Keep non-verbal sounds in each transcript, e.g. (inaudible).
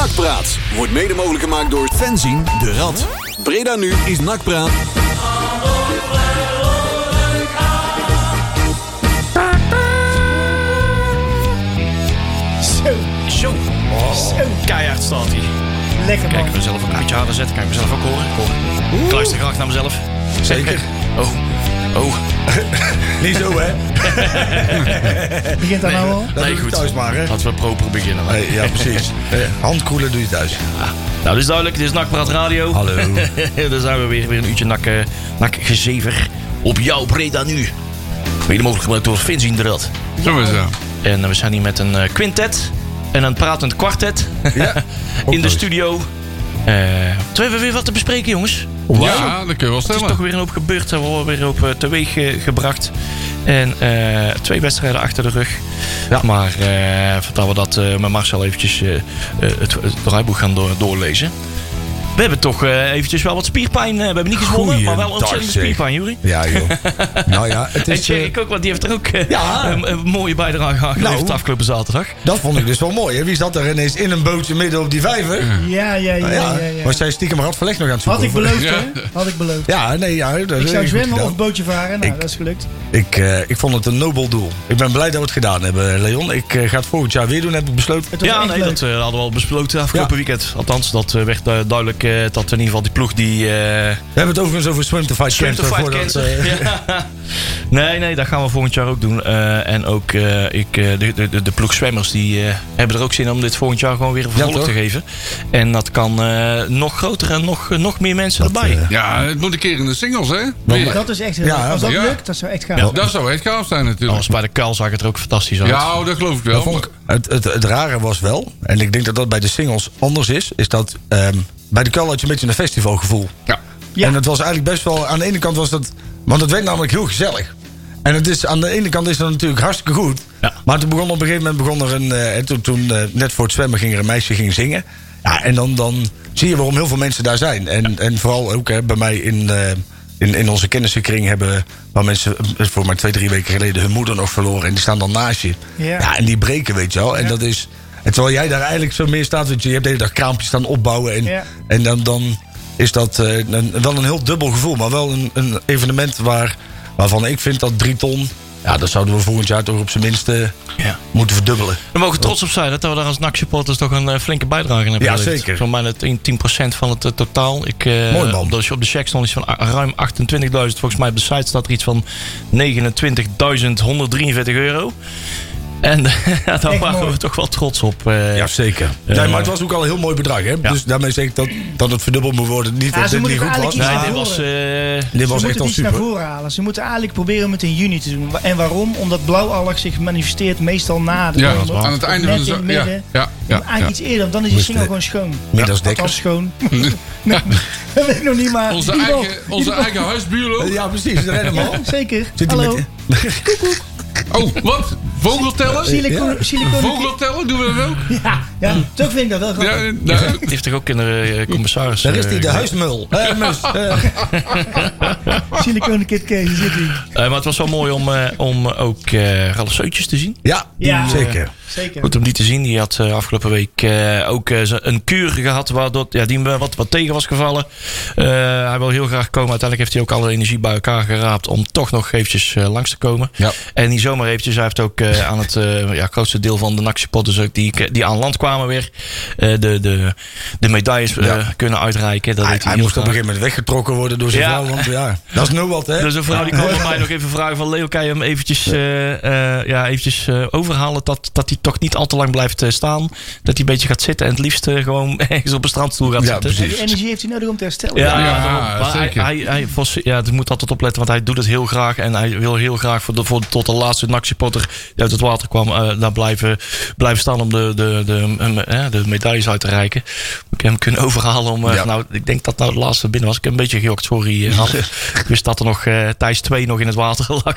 Nakpraat wordt mede mogelijk gemaakt door Fenzin de Rad. Breda nu is Nakpraat. Zo, Zo. zo. Keihard staat hij. Lekker Kijk, man. ik mezelf een beetje harder zetten. Kan ik mezelf ook horen? Hoor. Ik luister graag naar mezelf. Zeker. Oh. Oh. (laughs) Niet zo, hè? Begint daar nou al? Dat Nee, goed. thuis maar, hè? Laten we proper beginnen. Nee, ja, precies. (laughs) Eh, Handkoelen doe je thuis. Nou, dat is duidelijk. Dit is Nakpraat Radio. Hallo. (laughs) Daar zijn we weer. Weer een uurtje nak, eh, nakgezever. Op jouw Breda nu. Mede mogelijk gemaakt door Vince in de Rad. Zo is dat. En eh, we zijn hier met een eh, quintet. En een pratend kwartet. Ja, in de studio. Eh toen hebben we weer wat te bespreken, jongens. Ja, dat kun je wel Het is stellen. toch weer een hoop gebeurd. Hebben we weer op eh, teweeg eh, gebracht. En eh, twee wedstrijden achter de rug. Ja. Maar eh voordat we dat eh, met Marcel eventjes het, het draaiboek gaan door- doorlezen. We hebben toch eh, eventjes wel wat spierpijn. eh, we hebben niet gezwonnen, maar wel ontzettend spierpijn, Juri. Ja, joh. (laughs) nou ja, het En is... eh, Tjerk ook, want die heeft er ook eh, Ja. een, een mooie bijdrage aan geleverd Nou. afgelopen zaterdag. dat vond ik dus wel mooi. Hè? Wie zat er ineens in een bootje midden op die vijver? Ja, ja, ja, Nou ja. ja, ja, Was jij stiekem Rad verlegd nog aan het Had zoeken? ik of- beloofd, Ja. hè? Had ik beloofd. Ja, nee, ja. Dat Ik zou zwemmen of bootje varen. Nou, Ik- dat is gelukt. Ik, eh, ik vond het een nobel doel. Ik ben blij dat we het gedaan hebben, Leon. Ik eh, ga het volgend jaar weer doen, heb ik besloten. Ja, nee, leuk. dat eh, hadden we al besloten afgelopen Ja. weekend. Althans, dat eh, werd eh, duidelijk eh, dat in ieder geval die ploeg die... eh, We hebben het overigens over Swim to Fight Swim to Cancer. Fight voordat, Cancer. (laughs) Ja. Nee, nee, dat gaan we volgend jaar ook doen. Eh, en ook eh, ik, eh, de, de, de, de ploeg zwemmers die eh, hebben er ook zin om dit volgend jaar gewoon weer een vervolg te geven. En dat kan eh, nog groter en nog, nog meer mensen Dat, erbij. Ja, het moet een keer in de singles, hè? Maar- Weer. Dat is echt heel Ja, leuk. Als dat ja. lukt, dat zou echt gaan. Ja. Dat zou echt gaaf zijn natuurlijk. Als bij de kuil zag het er ook fantastisch uit. Ja, oh, dat geloof ik wel. Dat vond ik, het, het, het rare was wel, en ik denk dat dat bij de singles anders is, is dat ehm, bij de Kuil had je een beetje een festivalgevoel. Ja. Ja. En het was eigenlijk best wel, aan de ene kant was dat, want het werd namelijk heel gezellig. En het is, aan de ene kant is dat natuurlijk hartstikke goed. Ja. Maar toen begon op een gegeven moment begon er een, eh, en toen, toen eh, net voor het zwemmen ging er een meisje ging zingen. Ja, en dan, dan zie je waarom heel veel mensen daar zijn. En, en vooral ook hè, bij mij in, eh, in, in onze kennissenkring hebben waar mensen eh, voor maar twee, drie weken geleden hun moeder nog verloren. En die staan dan naast je. Ja. en die breken, weet je wel. En Ja. dat is. En terwijl jij daar eigenlijk zo meer staat, weet je, je hebt de hele dag kraampjes staan opbouwen. En, Ja. en dan, dan is dat eh, een, wel een heel dubbel gevoel. Maar wel een, een evenement waar, waarvan ik vind dat drie ton. Ja, dat zouden we volgend jaar toch op zijn minst eh, Ja. moeten verdubbelen. We mogen trots op zijn dat we daar als NAC-supporters toch een eh, flinke bijdrage in hebben Ja, geleverd. zeker. Zo'n bijna 10%, 10% van het eh, totaal. Ik, Mooi, man. De, op de check stond iets van ruim 28.000. Volgens mij op de site staat er iets van 29.143 euro. En (laughs) daar Echt waren mooi. we toch wel trots op. eh. Ja, zeker. Eh, nee, maar het was ook al een heel mooi bedrag. Hè? Ja. Dus daarmee zeg ik dat, dat het verdubbeld moet worden. Niet Ja, dat ze dit niet moeten goed was. Nee, dit was... eh, Dit Ze was echt moeten al iets naar super. voren halen. Ze moeten eigenlijk proberen om het in juni te doen. En waarom? Omdat blauwalg zich manifesteert meestal na de Ja, zomer. aan het einde Net van de in het zo- ja, midden. ja, ja, eigenlijk ja. iets eerder, want dan is die single gewoon schoon. Middelsdekkers. Althans schoon. (laughs) (laughs) dat weet ik nog niet, maar... Onze eigen, onze eigen huisbuurlo. Ja, precies. Zeker. Zit hij Hallo. met- Oh, wat? Vogeltellen? Siliconen. siliconen- Vogeltellen? Doen we dat ook? Ja, ja, toch vind ik dat wel grappig. Ja, nou, die heeft toch ook in de eh, commissaris... Daar is eh, hij, de ge- huismul. Eh, mus. Eh, (laughs) Siliconen Kit Kees, zit hij. Eh, maar het was wel mooi om, eh, om ook eh Ralf Seutjes te zien. ja, Ja. zeker. Zeker. Goed om die te zien. Die had eh, afgelopen week eh, ook eh, een kuur gehad waardoor ja, die hem wat, wat tegen was gevallen. Eh, hij wil heel graag komen. Uiteindelijk heeft hij ook alle energie bij elkaar geraapt om toch nog eventjes eh, langs te komen. Ja. En die zomer eventjes, hij heeft ook eh, aan het eh, ja, grootste deel van de NAC-supporters ook die, die aan land kwamen weer. eh, de, de, de medailles eh, Ja. kunnen uitreiken. Dat Hij, hij, moest op een gegeven moment weggetrokken worden door zijn Ja. vrouw. Want ja, (laughs) dat is nu wat, hè? Dus een vrouw die kwam bij mij nog even vragen van Leo, kan je hem eventjes, eh, eh, ja, eventjes eh, overhalen dat, dat hij toch niet al te lang blijft staan. Dat hij een beetje gaat zitten en het liefst gewoon (laughs) ergens op een strandstoel gaat Ja, zitten. precies. Die energie heeft hij nodig om te herstellen. Ja, Ja, ja, zeker. hij, hij, ja, het moet altijd opletten, want hij doet het heel graag. En hij wil heel graag voor de, voor, tot de laatste NAC-supporter die uit het water kwam, eh, daar blijven, blijven staan om de, de, de, de medailles uit te reiken. Ik heb hem kunnen overhalen om, eh, Ja. nou, ik denk dat nou het laatste binnen was. Ik heb een beetje gejokt, sorry. eh, ik wist dat er nog eh Thijs 2 nog in het water (laughs) lag.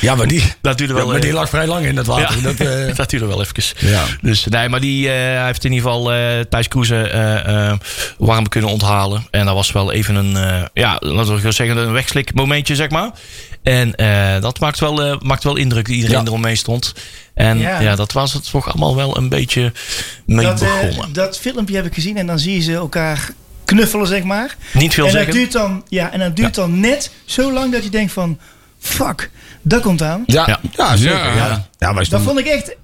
Ja, maar die, (laughs) dat duurde ja, wel maar die eh, lag vrij lang in het water. ja, Dat, eh, (laughs) dat duurde wel even. Ja. Dus nee, maar die, eh, hij heeft in ieder geval eh Thijs Kroeze eh, eh, warm kunnen onthalen. En dat was wel even een, eh, ja, laten we zeggen, een wegslik momentje, zeg maar. En eh, dat maakt wel, eh, maakt wel indruk dat iedereen Ja. eromheen stond. En Ja. ja. dat was het toch allemaal wel een beetje mee Dat, eh, begonnen. dat filmpje heb ik gezien en dan zie je ze elkaar knuffelen, zeg maar. Niet veel en dat duurt dan, ja, en dat duurt dan net zo lang dat je denkt van, fuck, dat komt aan. Ja, Ja. ja. zeker. Ja. Ja. Ja. maar Dat vond ik echt,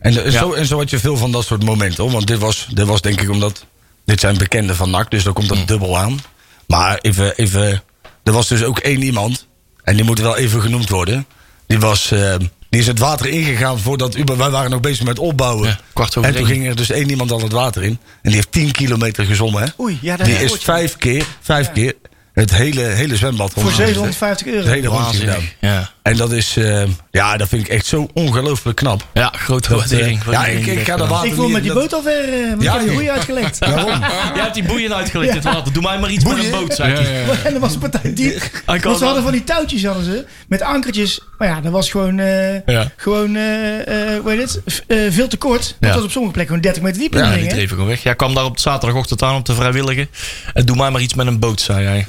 en, zo, en zo had je veel van dat soort momenten. Hoor. Want dit was, dit was denk ik omdat... Dit zijn bekenden van NAC, dus daar komt dat dubbel aan. Maar even, even... Er was dus ook één iemand... En die moet wel even genoemd worden. Die was... eh, die is het water ingegaan voordat... Uber- Wij waren nog bezig met opbouwen. Ja, kwart over en toen ging er dus één iemand al het water in. En die heeft 10 kilometer gezommen. Hè? oei, ja, dat Die is vijf keer, vijf keer het hele, hele zwembad Voor rondgefietst, hè. 750 euro. Het hele rondje gedaan. Ja. En dat is, eh, ja, dat vind ik echt zo ongelooflijk knap. ja, grote Dat, waardering. eh, ja, ik, ik ga de water Ik niet- met die dat- boot al ver, eh, want Ja, ik heb je joh. boeien uitgelegd. (laughs) Waarom? Jij hebt die boeien uitgelegd het water. Doe mij maar iets met een boot, zei Ja, hij. ja, ja. (laughs) En er was een partij diep. Want ze hadden van die touwtjes hadden ze. Met ankertjes. Maar ja, dat was gewoon, eh, Ja. gewoon eh, eh, hoe heet het? Eh, veel te kort. Want Ja. het was op sommige plekken gewoon 30 meter diep. in Ja, dat die dreef gewoon weg. Ja, kwam daar op zaterdagochtend aan om te vrijwilligen. En doe mij maar iets met een boot, zei hij.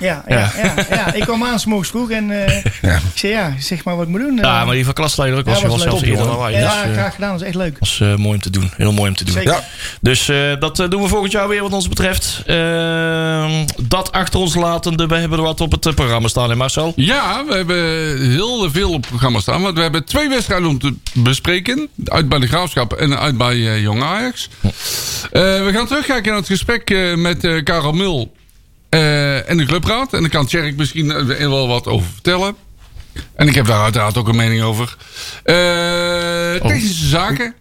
Ja, ja, ja. ja, Ik kwam aan, 's morgens vroeg. En eh, Ja. ik zei, ja, zeg maar wat ik moet doen. Ja, Eh, maar die van klasleider ook was, Ja, was, was zelfs eerder dan ja, dus, eh, graag gedaan. Dat is echt leuk. was eh, mooi om te doen. Heel mooi om te doen. Zeker. Ja. Dus eh, dat eh, doen we volgend jaar weer wat ons betreft. Ehm, dat achter ons latende. We hebben er wat op het eh, programma staan, hè Marcel? Ja, we hebben heel veel op het programma staan. Want we hebben twee wedstrijden om te bespreken. Uit bij de Graafschap en uit bij eh, Jong Ajax. Eh, we gaan terugkijken naar het gesprek eh, met eh, Karel Mul eh, en de clubraad. En daar kan Tjerk misschien eh, wel wat over vertellen. En ik heb daar uiteraard ook een mening over. Eh, technische zaken.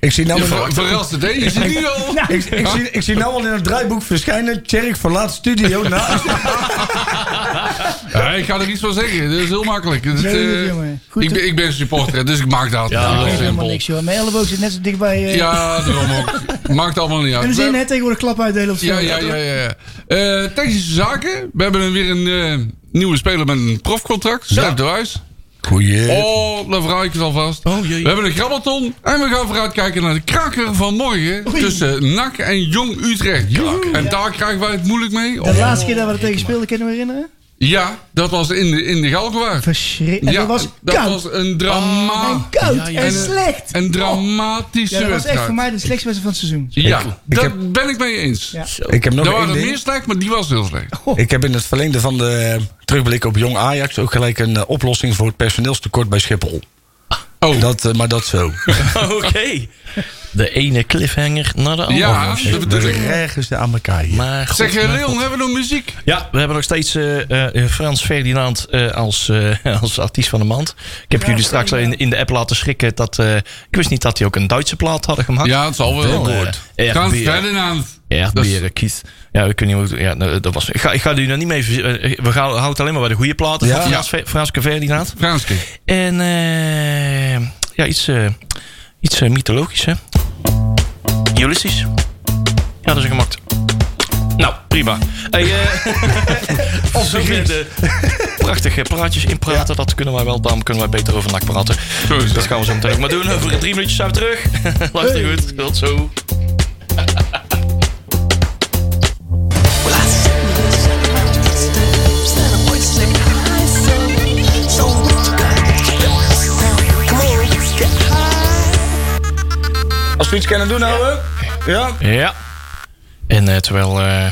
Ik zie nou, Ver, verrast het, hè? Je ziet nu al... ik, ik, zie, ik zie nou al in het draaiboek verschijnen. Tjerk verlaat studio. (laughs) Nou, Ja, ik ga er iets van zeggen. Dat is heel makkelijk. Dat, Zo is het, eh. Goed, ik, ben, ik ben supporter, dus ik maak dat Ja, Ik weet helemaal niks, joh. Mijn elleboog zit net zo dichtbij. eh Ja, daarom ook. Maakt allemaal niet uit. en je We- net tegenwoordig klap uitdelen op het Ja, ja, ja. ja. ja. Eh, technische zaken. We hebben weer een eh, nieuwe speler met een profcontract. Stef de Wijs. Goeie. Oh, daar verhaal ik het alvast. Oh, jee. We hebben een grabbelton. En we gaan vooruitkijken naar de kraker van morgen. Tussen NAC en Jong Utrecht. En daar krijgen wij het moeilijk mee. De Oh. laatste keer dat we er tegen speelden, kunnen we herinneren? Ja, dat was in de, in de Galgenwaard. Verschrikkelijk. Ja, dat was dat koud. was een drama en koud Ja, ja. en En- slecht. een dramatische Ja, dat was echt wedstrijd. voor mij de slechtste wedstrijd van het seizoen. Ja, Ik daar heb- ben ik mee eens. Ja. Ik heb nog Er waren er meer slecht, maar die was heel slecht. Ik heb in het verlengde van de terugblik op Jong Ajax ook gelijk een eh, oplossing voor het personeelstekort bij Schiphol. Oh, Dat, eh, maar dat zo. (laughs) Oké. De ene cliffhanger naar de andere. Ja, dat bedoel ik. ze aan elkaar hier. Maar God, Zeg, eh, maar Leon, God. hebben we nog muziek? Ja, we hebben nog steeds eh, eh, Frans Ferdinand eh, als, eh, als artiest van de maand. Ik heb jullie straks in, in de app laten schrikken. Dat, eh, ik wist niet dat hij ook een Duitse plaat hadden gemaakt. Ja, het zal wel. Frans Ferdinand. Kies. Ja, ik weet niet hoe. Ja, nou, dat was. Ik ga, ik ga er nog niet mee. eh, We gaan houden alleen maar bij de goede platen Ja. van Frans, Franske Ferdinand. Franske. En eh, ja, iets, eh, iets mythologisch, hè? Ulysses. Ja, dat is gemaakt. Nou, prima. Hey, (laughs) of de prachtige praatjes inpraten. Dat kunnen wij wel. Daarom kunnen wij beter over nak praten. Dat gaan we zo meteen ook maar doen. Over drie minuutjes zijn we terug. (laughs) Luister goed. Tot zo. High. Als we iets kunnen doen, nou, hè? Ja. Ja. En eh, terwijl... eh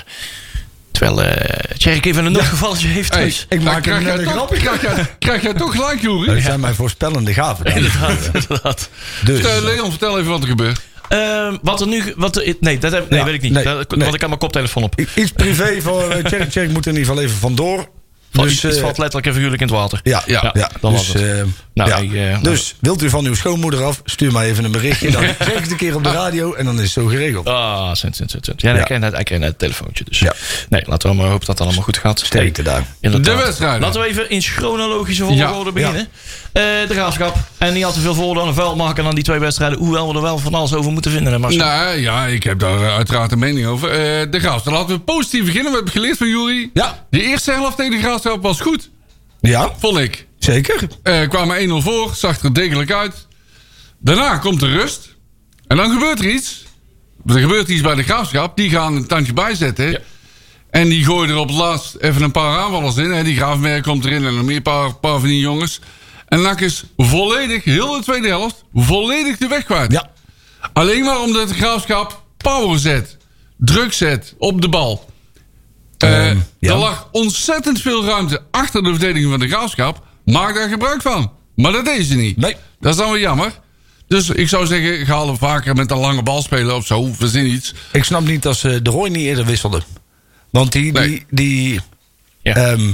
terwijl eh Tjerk even een noodgevalletje heeft Hey, thuis. Ik maak krijg er een toch, grapje. krijg jij, krijg jij toch gelijk, Dat Joeri? zijn mijn voorspellende gaven. dan. Inderdaad, inderdaad. Dus. Eh, Leon, vertel even wat er gebeurt. Ehm, wat er nu... Wat er, nee, dat heb, nee Ja, weet ik niet. nee, Dat- nee. Want ik heb mijn koptelefoon op. Iets privé voor uh, Tjerk. Tjerk moet er in ieder geval even vandoor. Dus, Dus, iets, iets eh, valt letterlijk en figuurlijk in het water. ja, Ja, ja, dan was dus, het. eh, Nou, ja. ik, eh, dus wilt u van uw schoonmoeder af, stuur mij even een berichtje. Dan (laughs) zeg ik het een keer op de radio en dan is het zo geregeld. Ah, sint, sint, sint, sint. Ja, ik net het telefoontje. Dus Ja. nee, laten we maar hopen dat het allemaal goed gaat. Sterkte daar. De wedstrijden. Laten we even in chronologische volgorde Ja. beginnen. Eh, de graafschap. En niet al te veel voordeel aan een vuil maken dan die twee wedstrijden. Hoewel we er wel van alles over moeten vinden. Hè? Nou ja, ik heb daar eh, uiteraard een mening over. Eh, de Graafschap. Laten we positief beginnen. We hebben geleerd van Jury. Ja. De eerste helft tegen de Graafschap was goed, Ja, vond ik. zeker. Eh kwamen 1-0 voor, zag er degelijk uit. Daarna komt de rust. En dan gebeurt er iets. Er gebeurt iets bij de graafschap. Die gaan een tandje bijzetten. Ja. En die gooien er op het laatst even een paar aanvallers in. Die Graafmerk komt erin en nog meer paar, paar van die jongens. En NAC is volledig, heel de tweede helft, volledig de weg kwijt. Ja. Alleen maar omdat de graafschap power zet. Druk zet op de bal. Eh, Ehm, ja. Er lag ontzettend veel ruimte achter de verdediging van de graafschap. Maak daar gebruik van. Maar dat deed ze niet. Nee. Dat is dan wel jammer. Dus ik zou zeggen, ga al vaker met een lange bal spelen of zo. Verzin iets. Ik snap niet dat ze de Roy niet eerder wisselden. Want die, Nee. die, die Ja. ehm,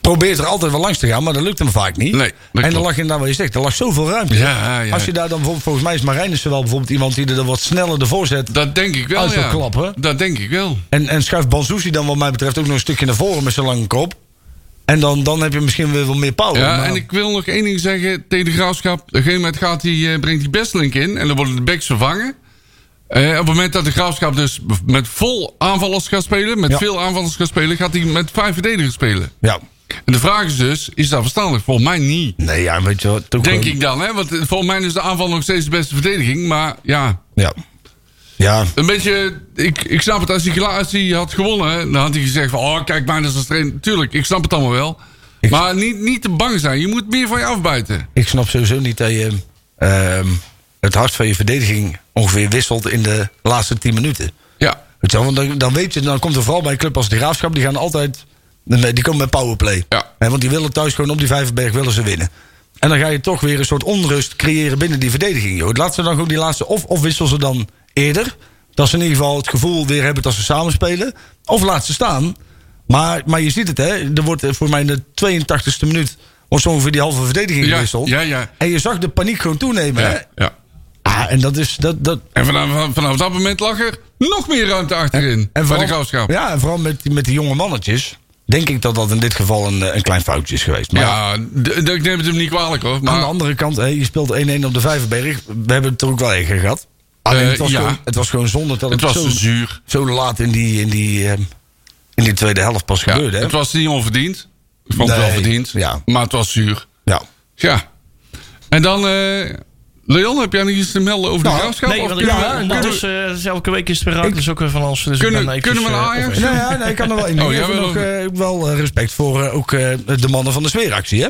probeert er altijd wel langs te gaan, maar dat lukt hem vaak niet. Nee, en klopt. lag inderdaad wat je zegt, er lag zoveel ruimte. Ja, ja. Als je daar dan bijvoorbeeld, volgens mij is Marijnissen wel bijvoorbeeld iemand die er dan wat sneller ervoor zet. Dat denk ik wel, Uit ja. klap, hè? Dat denk ik wel. En, en schuift Banzuzi dan wat mij betreft ook nog een stukje naar voren met zijn lange kop. En dan, dan heb je misschien weer wat meer power. Ja, maar- en ik wil nog één ding zeggen tegen de graafschap. Op een gegeven moment gaat die, eh, brengt die Bestelink in en dan worden de backs vervangen. Eh, op het moment dat de graafschap dus met vol aanvallers gaat spelen, met Ja. veel aanvallers gaat spelen, gaat hij met vijf verdedigers spelen. Ja. En de vraag is dus, is dat verstandig? Volgens mij niet. Nee, ja, weet je wat. Denk gewoon- ik dan, hè? Want eh, volgens mij is de aanval nog steeds de beste verdediging. Maar ja, Ja. Ja, een beetje. Ik, ik snap het, als hij, als hij had gewonnen, dan had hij gezegd van, oh, kijk dat is een trainer. Tuurlijk, ik snap het allemaal wel. Ik- Maar niet, niet te bang zijn. Je moet meer van je afbuiten. ik snap sowieso niet dat je ehm, het hart van je verdediging ongeveer wisselt in de laatste 10 minuten. Ja. Weet je wel, want dan, dan weet je, dan komt er vooral bij een club als de Graafschap, die gaan altijd, die komen met powerplay. Ja. Hè, want die willen thuis gewoon op die Vijverberg willen ze winnen. En dan ga je toch weer een soort onrust creëren binnen die verdediging. Joh. Laat ze dan gewoon die laatste, of, of wissel ze dan eerder. Dat ze in ieder geval het gevoel weer hebben dat ze samen spelen. Of laat ze staan. Maar, maar je ziet het, hè. Er wordt eh, voor mij in de 82e minuut... zo ongeveer die halve verdediging Ja, gewisseld. ja, ja. En je zag de paniek gewoon toenemen. Hè? Ah, en dat is... Dat, dat, En vanaf, vanaf dat moment lag er nog meer ruimte achterin. bij de graafschap. Ja, en vooral met, die- met die jonge mannetjes... denk ik dat dat in dit geval een, eh, een klein foutje is geweest. Maar Ja, ik neem het hem niet kwalijk hoor. aan de Maar andere kant, je speelt 1-1 op de Vijverberg. We hebben het er ook wel erger gehad. Alleen Eh, het, was ja. gewoon, het was gewoon zonde dat het het, was zo, zuur. zo laat in die, in, die, ehm, in die tweede helft pas Ja, gebeurde. Hè? het was niet onverdiend. Ik vond het Nee, wel verdiend. ja. Maar het was zuur. Ja. Ja. En dan, eh, Leon, heb jij nog iets te melden over de Nou, graafschap? Nee, want ik, ja, kunnen dat is, eh, dus elke week is het weer uit. Dus ook weer van ons. Dus Kunnen- ik kunnen we eh, Ajax? op- Nee, ja, nee, ik kan er wel in. Oh, ik jij heb nog eh, wel eh, respect voor eh, ook eh, de mannen van de sfeeractie. Hè?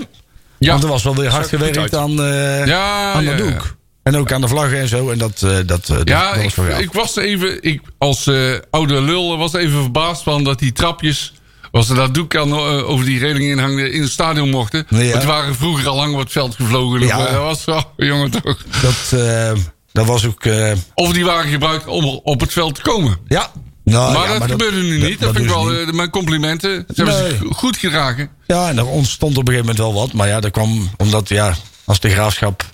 Ja. Want er was wel weer hard er gewerkt aan, eh, Ja, aan ja. doek. En ook aan de vlaggen en zo. En dat, eh, dat, eh, Ja, dat ik, was wel gaaf. ik was even, ik, als eh, oude lul was even verbaasd van dat die trapjes, als ze dat doek aan, eh, over die reling in hangden, in het stadion mochten. Ja. Want die waren vroeger al lang op het veld gevlogen. Ja. Dat was wel, (laughs) jongen toch. Dat, eh, dat was ook... eh, Of die waren gebruikt om op het veld te komen. ja. Nou, maar ja, dat gebeurde nu niet. Dat, vind ik wel, niet. mijn complimenten. Ze hebben zich goed gedragen. Ja, en er ontstond op een gegeven moment wel wat. Maar ja, dat kwam omdat, ja, als de graafschap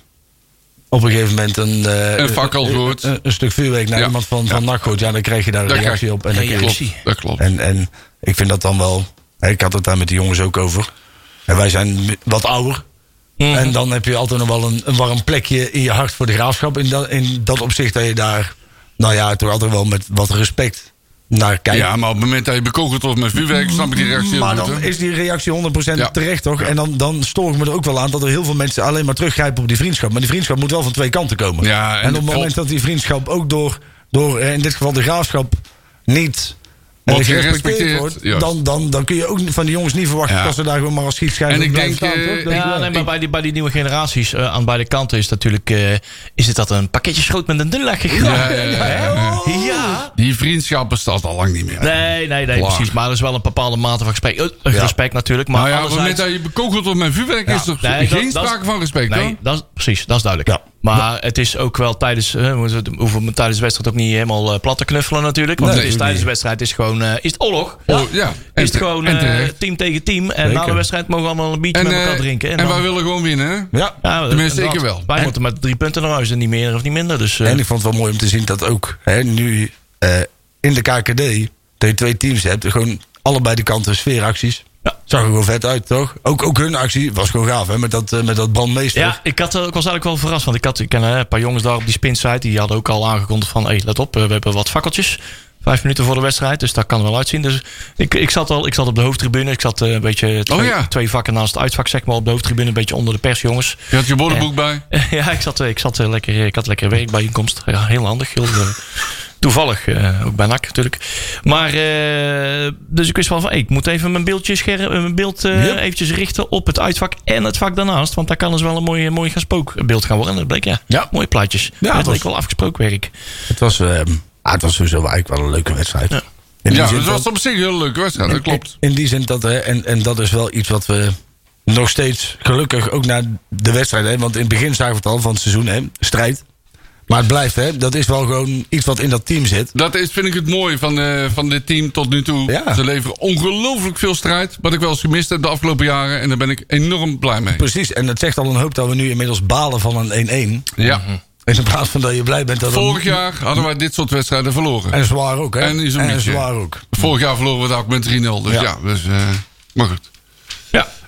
op een gegeven moment een... eh, Een fakkel een-. Een, een stuk vuurwerk naar Ja. iemand van, Ja. van NAC gooit, ja, dan krijg je daar een reactie op. En, dan je- Reactie. Dat klopt. en, en ik vind dat dan wel... hè, Ik had het daar met de jongens ook over. En wij zijn wat ouder. Mhm. En dan heb je altijd nog wel een, een warm plekje in je hart voor de graafschap. In dat, in dat opzicht dat je daar, nou ja, toch altijd wel met wat respect naar kijkt. Ja, maar op het moment dat je bekogeld wordt met vuurwerk, snap ik die reactie Maar dan is die reactie 100% Ja. terecht, toch? En dan, dan stoor ik me er ook wel aan dat er heel veel mensen alleen maar teruggrijpen op die vriendschap. Maar die vriendschap moet wel van twee kanten komen. Ja, en en, op het moment dat die vriendschap ook door, door in dit geval de graafschap, niet Wordt gerespecteerd gerespecteerd, wordt, juist. dan, dan, dan kun je ook van die jongens niet verwachten Ja. dat ze daar gewoon maar als schietschijf En ik blijven denk, staan, eh, toch? Dat Ja, nee, maar bij die, bij die nieuwe generaties eh, aan beide kanten is natuurlijk... eh, is het dat een pakketje schoot met een gegaan? Ja, ja, ja, ja. Ja. Die vriendschap bestaat al lang niet meer. Nee, nee, nee, precies. Maar er is wel een bepaalde mate van respect. Ja. Respect natuurlijk. Maar nou ja, op het moment anderzijds- dat je bekogeld wordt met vuurwerk, is er Nee, geen dat sprake van respect, Nee, hoor. dat is, precies, dat is duidelijk. Ja. Maar het is ook wel tijdens. eh, we hoeven tijdens de wedstrijd ook niet helemaal eh, plat te knuffelen, natuurlijk. Want Nee, het is tijdens de wedstrijd is gewoon. eh, is het oorlog? Oh, ja. En Is het gewoon en eh, team tegen team. En na de wedstrijd mogen we allemaal een biertje En, met elkaar drinken. en dan- wij willen gewoon winnen, hè? Ja. ja, tenminste, ik wel. Wij En- moeten met drie punten naar huis en niet meer of niet minder. Dus, eh, En ik vond het wel mooi om te zien dat ook hè, nu eh, in de KKD, dat je twee teams hebt, gewoon allebei de kanten sfeeracties. Zag er gewoon vet uit, toch? Ook, ook hun actie was gewoon gaaf, hè? Met dat, eh, met dat brandmeester. Ja, ik, had, eh, ik was eigenlijk wel verrast. Want ik, had, ik ken eh, een paar jongens daar op die spinsite. Die hadden ook al aangekondigd van... Hey, let op, we hebben wat fakkeltjes. Vijf minuten voor de wedstrijd. Dus dat kan er wel uitzien. Dus ik, ik, zat, al, ik zat op de hoofdtribune. Ik zat eh, een beetje twee, Oh ja. twee vakken naast het uitvak, zeg maar. Op de hoofdtribune, een beetje onder de persjongens. Je had je woordenboek bij. (laughs) ja, ik zat, ik zat lekker... Ik had lekker werkbijeenkomst. Ja, heel handig. Heel, Toevallig, eh, ook bij NAC natuurlijk. Maar, eh, dus ik wist wel van, hey, ik moet even mijn beeldje scherm, eh, mijn beeld eh, eventjes richten op het uitvak en het vak daarnaast. Want daar kan dus wel een mooi, mooi gaan spookbeeld gaan worden. En dat bleek, ja, Ja. mooie plaatjes. Ja, het dat was- bleek wel afgesproken werk. Het was, ehm, ah, het was sowieso eigenlijk wel een leuke wedstrijd. Ja. Dat- was op zich een hele leuke wedstrijd, dat klopt. In, in die zin dat, hè, en, en dat is wel iets wat we nog steeds, gelukkig ook na de wedstrijd, hè, want in het begin zagen we het al van het seizoen, hè, strijd. Maar het blijft, hè, dat is wel gewoon iets wat in dat team zit. Dat is, vind ik het mooie van, eh, van dit team tot nu toe. Ja. Ze leveren ongelooflijk veel strijd. Wat ik wel eens gemist heb de afgelopen jaren. En daar ben ik enorm blij mee. Precies, en het zegt al een hoop dat we nu inmiddels balen van een 1-1. Ja. In plaats van dat je blij bent dat Vorig jaar hadden wij dit soort wedstrijden verloren. En zwaar ook, hè? En is een beetje. zwaar ook. Vorig jaar verloren we het ook met 3-0. Dus ja, Ja. dus, eh, maar goed.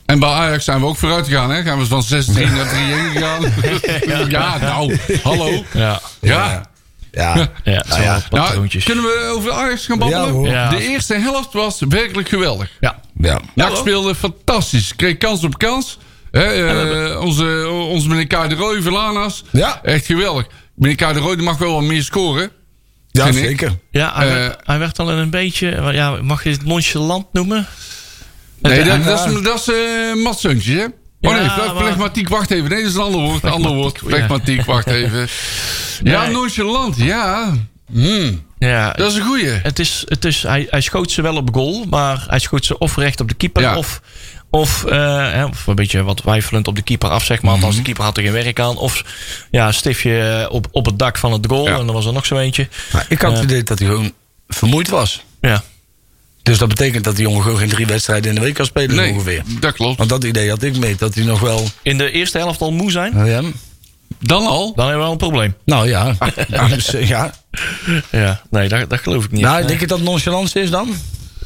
En bij Ajax zijn we ook vooruit gegaan. Hè? Gaan we van 6-3 (laughs) naar 3-1 gegaan. ja, nou, hallo. Ja, Ja. Ja. ja, Nou ja. Nou, patroontjes. kunnen we over Ajax gaan babbelen? Ja, hoor. Ja. De eerste helft was werkelijk geweldig. ja. ja. NAC speelde fantastisch. Kreeg kans op kans. Hè, eh, onze, onze meneer Kai de Roy, Verlanas. Ja. Echt geweldig. Meneer Kai de Roy mag wel wat meer scoren. Ja, ik. zeker. Ja, hij, Eh, werd, hij werd al een beetje, ja, mag je het nonchalant noemen? Nee, dat, dat is, dat is eh, Seuntje, hè? Oh nee, Ja, flegmatiek, wacht even. Nee, dat is een ander woord. Een ander woord. Flegmatiek. Flegmatiek, wacht (laughs) even. Ja, Nee. nonchalant, ja. Hmm, ja, dat is een goeie. Het is, het is, hij, hij schoot ze wel op goal, maar hij schoot ze of recht op de keeper Ja. of, of, eh, hè, of een beetje wat wijfelend op de keeper af, zeg maar. Mhm. Althans, de keeper had er geen werk aan. Of ja, een stiftje op, op het dak van het goal Ja. en dan was er nog zo eentje. Maar ik had het idee dat hij gewoon vermoeid was. Ja, Dus dat betekent dat die jongen gewoon geen drie wedstrijden in de week kan spelen Nee, ongeveer. dat klopt. Want dat idee had ik mee, dat hij nog wel... in de eerste helft al moe zijn, ja, Dan al? dan hebben we wel een probleem. nou ja. (laughs) Dus, ja. Ja, nee, dat, dat geloof ik niet. Nou, Nee. denk je dat nonchalance is dan?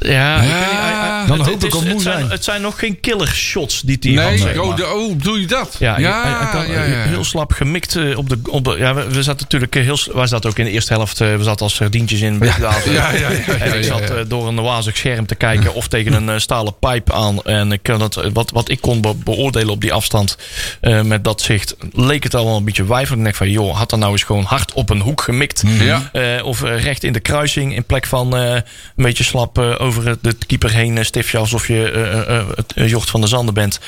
Ja, dan het- hoop het ik moe het zijn. Het zijn nog geen killer shots die hij had, Nee, zeg oh, de- oh, doe je dat? Ja, ja, hij, hij kan ja, ja. heel slap gemikt eh, op de. Op de ja, we, we zaten natuurlijk eh, heel. Wij zaten ook in de eerste helft. eh, we zaten als sardientjes in. (laughs) Ja, Ja, ja, en ik zat door een wazig scherm te kijken of tegen een stalen pijp aan. En ik, kan dat, wat, wat ik kon be- beoordelen op die afstand met dat zicht, leek het al wel een beetje wijfelijk. Ik denk van, joh, had er nou eens gewoon hard op een hoek gemikt. Ja. Eh, of recht in de kruising in plek van een beetje slap over het- de keeper heen uh, stiftje alsof je eh, eh, eh, het eh, jocht van de zanden bent.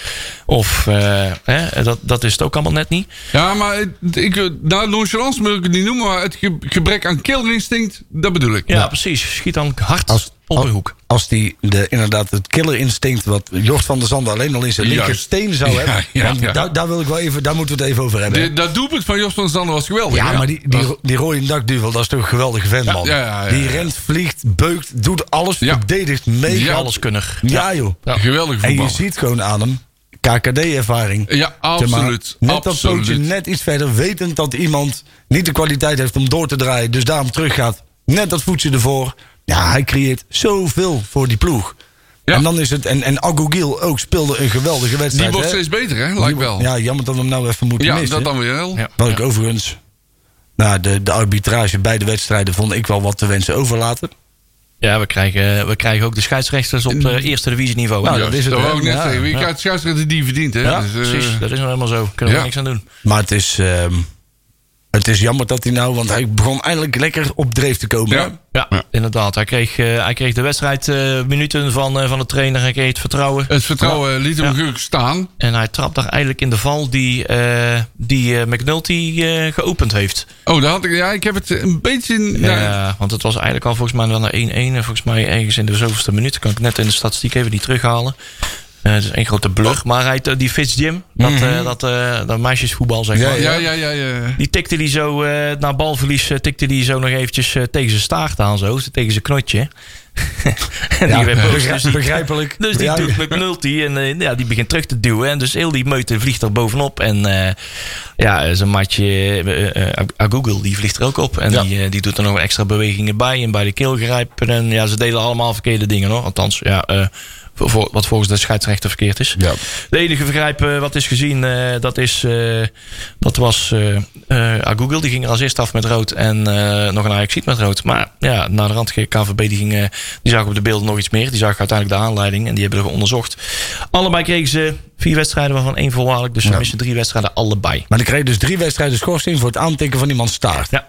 Of eh, hè, dat, dat is het ook allemaal net niet. Ja, maar ik, nou, nonchalance wil ik het niet noemen, maar het ge- gebrek aan killerinstinct, dat bedoel ik. Ja, precies. Schiet dan hard Als- op als- een hoek. Als die de, inderdaad het killerinstinct wat Jort van der Zanden alleen al in zijn linkersteen zou hebben. ja, want ja. Daar, daar wil ik wel even, daar moeten we het even over hebben. De, dat doelpunt van Jos van Zander was geweldig. ja, maar die, die, die rode dakduvel, dat is toch een geweldige vent, man. ja, ja, ja, die ja. rent, vliegt, beukt, doet alles, Ja. verdedigt mega. Ja, alles. Alleskunnig. Ja, joh. Ja. Geweldig En je voetbal. ziet gewoon aan hem, KKD-ervaring. Ja, absoluut. net dat absoluut. pootje net iets verder, wetend dat iemand niet de kwaliteit heeft om door te draaien, dus daarom teruggaat. Net dat voetje ervoor. Ja, hij creëert zoveel voor die ploeg. Ja. En dan is het, en, en Agogil ook speelde een geweldige Die wedstrijd. wordt hè? steeds beter, hè? Lijkt wel. Ja, jammer dat we hem nou even moeten Ja, missen. dat dan weer wel. Ja. Wat ik overigens, nou, de, de arbitrage bij de wedstrijden vond ik wel wat te wensen overlaten. Ja, we krijgen, we krijgen ook de scheidsrechters op eh, eerste divisieniveau. Nou, ja, dat is het, Dat net Ja. zeggen. Ja. krijgt scheidsrechter die verdient, hè? Ja, Dus, eh, precies. Dat is nou helemaal zo. Kunnen we ja. niks aan doen. Maar het is, ehm, het is jammer dat hij nou, want hij begon eindelijk lekker op dreef te komen. Ja. Ja, Ja. inderdaad. Hij kreeg, eh, hij kreeg de wedstrijd eh, minuten van, eh, van de trainer. Hij kreeg het vertrouwen. Het vertrouwen liet hem Ja. gelukkig staan. En hij trapt daar eigenlijk in de val die, eh, die McNulty eh, geopend heeft. Oh, daar had ik, ja, ik heb het een beetje. Ja. Ja. want het was eigenlijk al volgens mij wel naar 1-1. En volgens mij ergens in de zoveelste minuut. Kan ik net in de statistiek even niet terughalen. Eh, het is één grote blur. Maar hij, die Fitzjim, dat, eh, dat, eh, dat meisjesvoetbal zeg maar. Ja, ja, ja, ja. Die tikte die zo, eh, na balverlies, eh, tikte die zo nog eventjes eh, tegen zijn staart aan zo. Tegen zijn knotje. (laughs) en Ja, die boos. Dus die, begrijpelijk. dus die doet McNulty en eh, ja, die begint terug te duwen. En dus heel die meute vliegt er bovenop. En eh, ja, zijn matje eh, eh, Agoogle, die vliegt er ook op. En Ja. die, eh, die doet er nog extra bewegingen bij. En bij de keel grijpen. En ja, ze deden allemaal verkeerde dingen hoor. Althans, ja, eh, wat volgens de scheidsrechter verkeerd is. Ja. De enige vergrijp eh, wat is gezien, eh, dat, is, eh, dat was eh, Agoogle. Die ging er als eerste af met rood. En nog een Ajax met rood. Maar ja, na de rand KVB, die, ging, die zag op de beelden nog iets meer. Die zag uiteindelijk de aanleiding. En die hebben er onderzocht. Allebei kregen ze vier wedstrijden, waarvan één voorwaardelijk. Dus ze Ja. missen drie wedstrijden allebei. Maar dan kreeg je dus drie wedstrijden schorsing voor het aantikken van iemands staart. Ja,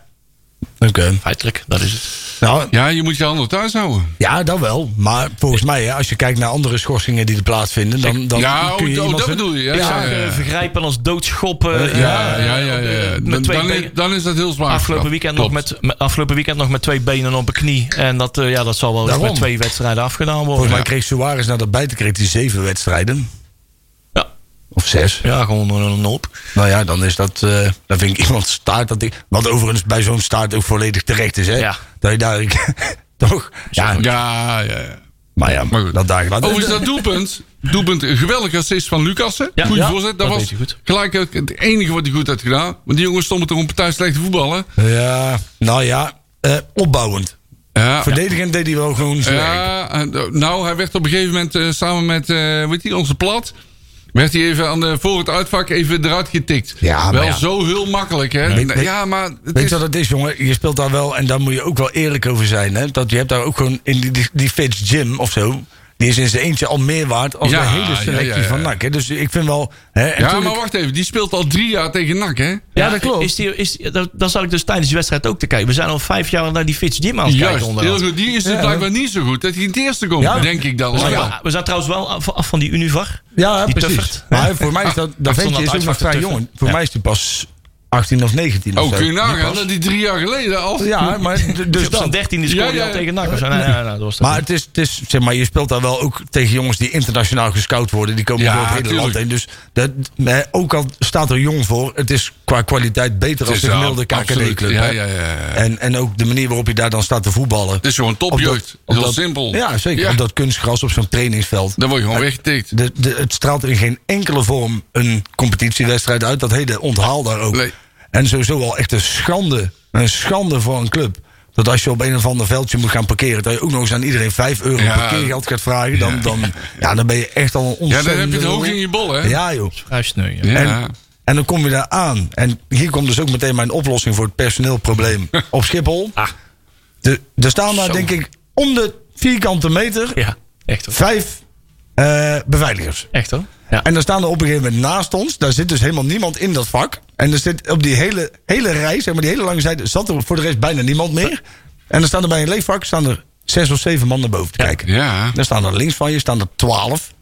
Oké. Feitelijk, dat is het. Nou, Ja, je moet je handen thuis houden. ja, dat wel. Maar volgens mij, hè, als je kijkt naar andere schorsingen die er plaatsvinden, dan, dan ja, kun je oh, dat bedoel je. Ja, Ik ja, ja. eh, vergrijpen als doodschoppen. Ja, eh, ja, ja, ja. eh, Dan, Met twee dan, is, benen. dan is dat heel zwaar. Afgelopen weekend, nog Klopt. met, met- afgelopen weekend nog met twee benen op een knie. En dat, eh, ja, dat zal wel eens Daarom. met twee wedstrijden afgedaan worden. Volgens mij kreeg Suarez naar dat buiten kreeg hij zeven wedstrijden. Of zes. ja, gewoon een hoop. Nou ja, dan is dat. eh dan vind ik iemand staart dat ik. Wat overigens bij zo'n staart ook volledig terecht is, hè? Ja. Dat je daar. (laughs) toch? Ja, Ja, ja, ja. maar ja, Maar goed. dat daar laat. Overigens, dat doelpunt. Doelpunt, een geweldige assist van Lucassen. Ja. Goeie Ja, voorzet. Dat, dat was gelijk het het enige wat hij goed had gedaan. Want die jongens stonden toch een partij slechte voetballen. Ja, nou ja, eh, opbouwend. Ja. Verdedigend deed hij wel gewoon zijn. Ja, eh, nou, hij werd op een gegeven moment eh, samen met, eh weet je, onze plat. Werd hij even aan de, voor het uitvak even eruit getikt. Ja, maar wel ja. zo heel makkelijk, hè? Weet- weet- ja, maar het Weet is, je wat het is, jongen? Je speelt daar wel, en daar moet je ook wel eerlijk over zijn. Hè? Dat je hebt daar ook gewoon in die, die, die Fitz Jim of zo. Die is in zijn eentje al meer waard als Ja, de hele selectie ja, ja. van NAC. Hè? Dus ik vind wel. Hè, en ja, maar wacht even. Die speelt al drie jaar tegen NAC, hè? Ja, dat klopt. Is die, is, dat, dat zat ik dus tijdens die wedstrijd ook te kijken. We zijn al vijf jaar naar die Fitz Jim aan het kijken heel goed. Die is dus blijkbaar niet zo goed. Dat hij in het eerste komt, Ja. denk ik dan. We zijn, we zijn trouwens wel af, af van die Univar. Ja, Die precies. tuffert. Maar voor mij is dat, dat ventje stond is dat ook nog vrij jong. Voor Ja. mij is hij pas 18 of 19 of Oh, zo. kun je Die nagaan dat die drie jaar geleden al... Ja, maar dus (laughs) zijn dertiende scoorde Ja, tegen NAC. of. Nee, nee, nee, dat was dat Maar het is, het is, zeg maar, je speelt daar wel ook tegen jongens die internationaal gescout worden. Die komen Ja, door het hele tuurlijk. land heen. Dus dat, ook al staat er jong voor, het is qua kwaliteit beter als is de gemiddelde. KKD-club. Ja, ja, ja, ja. En, en ook de manier waarop je daar dan staat te voetballen. Het is gewoon topjeugd. op Heel dat- simpel. Ja, zeker. Ja. Op dat kunstgras op zo'n trainingsveld. Dan word je gewoon weggetikt. Het straalt in geen enkele vorm een competitiewedstrijd uit. Dat hele onthaal daar ook. En sowieso wel echt een schande. Een schande voor een club. Dat als je op een of ander veldje moet gaan parkeren... dat je ook nog eens aan iedereen 5 euro Ja. parkeergeld gaat vragen... Dan, dan, ja, dan ben je echt al een Ja, ontzettend... dan heb je het hoog in je bol, hè? Ja, joh. Vrij sneu, ja. Ja. En, en dan kom je daar aan. En hier komt dus ook meteen mijn oplossing voor het personeelprobleem (laughs) op Schiphol. Ah. De, er staan daar Zo. denk ik om de vierkante meter... Ja, echt hoor. vijf eh, beveiligers. Echt hoor. Ja. En dan staan er op een gegeven moment naast ons. Daar zit dus helemaal niemand in dat vak. En er zit op die hele, hele rij, zeg maar die hele lange zijde, zat er voor de rest bijna niemand meer. En dan staan er bij een leeg vak staan er zes of zeven man naar boven te kijken. Ja. Dan staan er links van je staan er twaalf.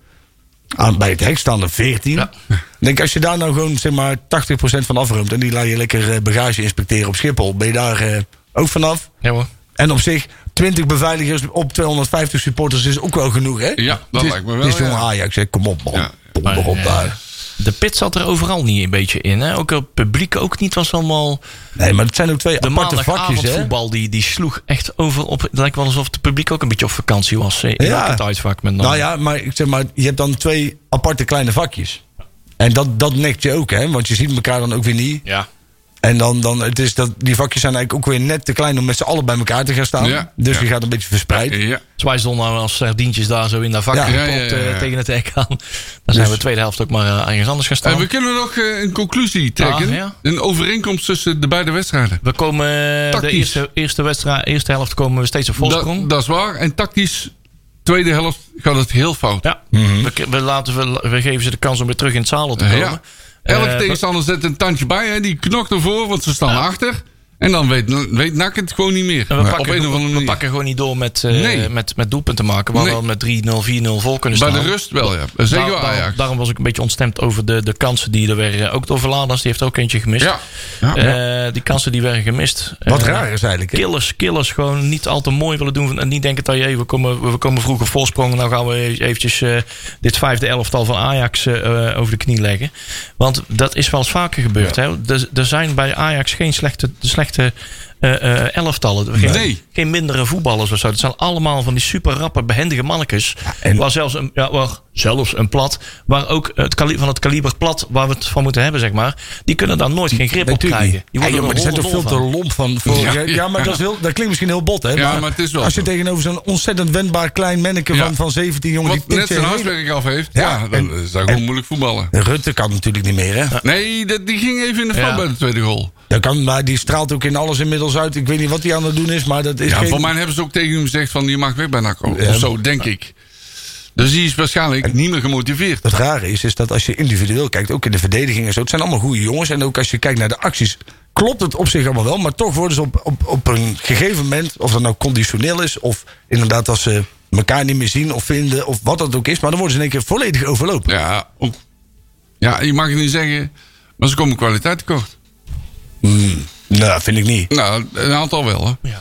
Aan, bij het hek staan er veertien. Ja. (laughs) Denk als je daar nou gewoon zeg maar 80% van afruimt en die laat je lekker eh, bagage inspecteren op Schiphol, ben je daar eh, ook vanaf. Ja hoor. En op zich, 20 beveiligers op 250 supporters is ook wel genoeg, hè? Ja, dat is- lijkt me wel, Het is ja. Ajax, hè? kom op man. Ja. Op daar. eh, De pit zat er overal niet een beetje in. Hè? Ook het publiek ook niet. was allemaal... Nee, maar het zijn ook twee De aparte vakjes, hè? maandagavondvoetbal die, die sloeg echt over op... Het lijkt wel alsof het publiek ook een beetje op vakantie was. In Ja. uitvak met name. Nou ja, maar ik zeg maar, je hebt dan twee aparte kleine vakjes. En dat, dat nekt je ook, hè? Want je ziet elkaar dan ook weer niet. Ja. En dan, dan het is dat, die vakjes zijn eigenlijk ook weer net te klein om met z'n allen bij elkaar te gaan staan. Ja. Dus Ja. je gaat een beetje verspreid. Ja. Dus wij stonden nou als sardientjes daar zo in dat vak Ja. gepropt, Ja, ja, ja, ja. eh, tegen het hek aan. Dan zijn we de tweede helft ook maar eh, ergens anders gaan staan. En we kunnen nog eh, een conclusie trekken. Ah, ja. Een overeenkomst tussen de beide wedstrijden. We komen de eerste, eerste, wedstrijd, eerste helft komen we steeds op voorsprong. Dat, dat is waar. En tactisch, tweede helft, gaat het heel fout. Ja, we, we, laten, we, we geven ze de kans om weer terug in het zadel te komen. Ja. Elke Eh, tegenstander zet een tandje bij. Hè. Die knokt ervoor, want ze staan achter. En dan weet, weet NAC het gewoon niet meer. We, op pakken, een of andere we manier. pakken gewoon niet door met, eh, Nee. met, met doelpunten maken. Waar Nee. we met 3-0, 4-0 voor kunnen Bij staan. de rust wel, ja. Zeker Daar- bij daarom, Ajax. daarom was ik een beetje ontstemd over de, de kansen die er werden. Ook door Verladers, die heeft ook eentje gemist. Ja. Ja. Eh, die kansen die werden gemist. Wat Eh, raar is eigenlijk. hè? Killers, killers gewoon niet al te mooi willen doen. En niet denken dat je, hey, we komen, we komen vroeg op voorsprong. Nou gaan we eventjes eh, dit vijfde elftal van Ajax eh, over de knie leggen. Want dat is wel eens vaker gebeurd. Hè? Er, er zijn bij Ajax geen slechte, slechte eh, eh, elftallen. Geen, Nee. geen mindere voetballers of zo. Het zijn allemaal van die super rappe, behendige mannetjes. en- Waar zelfs een, ja, waar zelfs een plat. Waar ook het van het kaliber plat waar we het van moeten hebben, zeg maar. Die kunnen daar nooit geen grip op krijgen. niet. Die Ja, worden joh, maar er die zijn toch veel te lomp van. Voor, ja, Ja, ja, maar dat, is heel, dat klinkt misschien heel bot, hè? Ja, maar het is wel Als je zo. tegenover zo'n ontzettend wendbaar klein manneke Ja. van, van 17 jongen... Wat die net zijn huiswerk af heeft. Ja, Ja, dan en- is dat gewoon moeilijk voetballen. Rutte kan natuurlijk niet meer, hè? Nee, dat, die ging even in de fout Ja. bij de tweede goal. Dat kan, maar die straalt ook in alles inmiddels uit. Ik weet niet wat hij aan het doen is, maar dat is Ja, geen... voor mij hebben ze ook tegen hem gezegd van je mag weg bij NAC. Of Ja. zo, denk ik. Dus die is waarschijnlijk niet meer gemotiveerd. Het rare is, is dat als je individueel kijkt, ook in de verdediging en zo, het zijn allemaal goede jongens. En ook als je kijkt naar de acties, klopt het op zich allemaal wel. Maar toch worden ze op, op, op een gegeven moment, of dat nou conditioneel is, of inderdaad als ze elkaar niet meer zien of vinden, of wat dat ook is, maar dan worden ze in één keer volledig overlopen. Ja, ook, ja, je mag het niet zeggen, maar ze komen kwaliteit tekort. Nou, vind ik niet. Nou, een aantal wel, hè. Ja.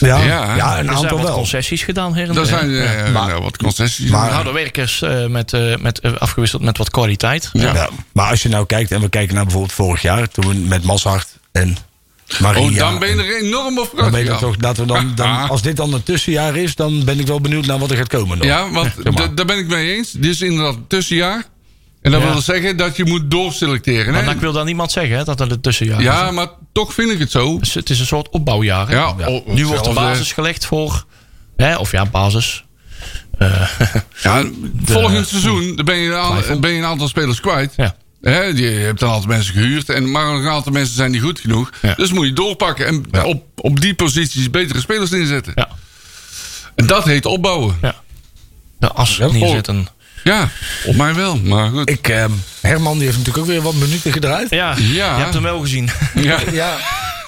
Ja, Ja, ja, een Er zijn aantal wat wel. concessies gedaan her en Er zijn eh, maar- nou, wat concessies. maar- Harde werkers eh, met, eh, met, afgewisseld met wat kwaliteit. Ja. Ja. Maar als je nou kijkt, en we kijken naar bijvoorbeeld vorig jaar, toen we met Mazart en Maria. oh, dan ben je er enorm op Dan ben je toch, dat we dan, dan, Ah. als dit dan een tussenjaar is, dan ben ik wel benieuwd naar wat er gaat komen. nog. Ja, want daar ben ik mee eens. Dit is inderdaad een tussenjaar. En dat Ja. wil zeggen dat je moet doorselecteren. Maar hè? ik wil daar niemand zeggen hè, dat dat een tussenjaar is. Ja, maar toch vind ik het zo. Dus het is een soort opbouwjaar. Ja, nu wordt de basis gelegd voor... Hè, of ja, basis. Eh, (laughs) Ja, volgend seizoen dan ben je, een ben je een aantal spelers kwijt. ja. Hè, je hebt een aantal mensen gehuurd. En, maar een aantal mensen zijn niet goed genoeg. Ja. Dus moet je doorpakken. En Ja. op, op die posities betere spelers neerzetten. Ja. En dat heet opbouwen. ja. De as Ja, neerzetten. Ja, op mij wel. Maar goed. Ik, ehm, Herman die heeft natuurlijk ook weer wat minuten gedraaid. Ja, Ja. je hebt hem wel gezien. (laughs) Ja, Ja.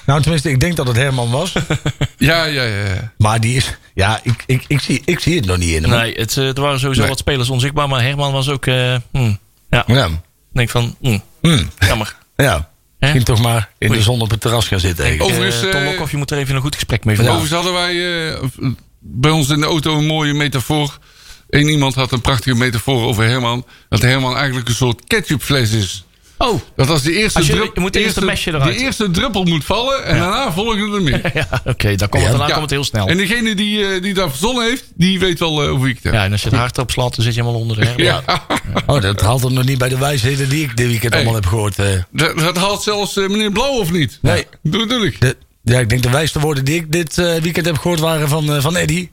Nou, tenminste, ik denk dat het Herman was. (laughs) ja, ja. ja. Maar die is. Ja, ik, ik, ik, zie, ik zie het nog niet in hem. Nee, het, eh, er waren sowieso Nee. wat spelers onzichtbaar. Maar Herman was ook... eh, hmm, ja, Ja. ik denk van... hmm, Hm. jammer. ja. Misschien toch maar in de zon op het terras gaan zitten. eigenlijk. Overigens, Eh, Tom eh, Lokhoff, je moet er even een goed gesprek mee voeren. Overigens hadden wij eh, bij ons in de auto een mooie metafoor. Eén iemand had een prachtige metafoor over Herman. Dat Herman eigenlijk een soort ketchupfles is. Oh, Dat als de eerste, Als je- drup- je moet eerst eerste- een mesje eruit. De eerste druppel moet vallen en daarna volgen er meer. (laughs) ja, oké. dan komt het, daarna Ja. komt het heel snel. En degene die, eh, die dat verzonnen heeft, die weet wel eh, over wie ik het heb. ja, en als je het hard op slaat, dan zit je helemaal onder de (laughs) Herman. Ja. (laughs) Oh, dat haalt er nog niet bij de wijsheden die ik dit weekend Hey. allemaal heb gehoord. eh. Dat, dat haalt zelfs meneer Blauw of niet? Nee. Dat bedoel ik. De, ja, ik denk de wijste woorden die ik dit weekend heb gehoord waren van, van Eddy.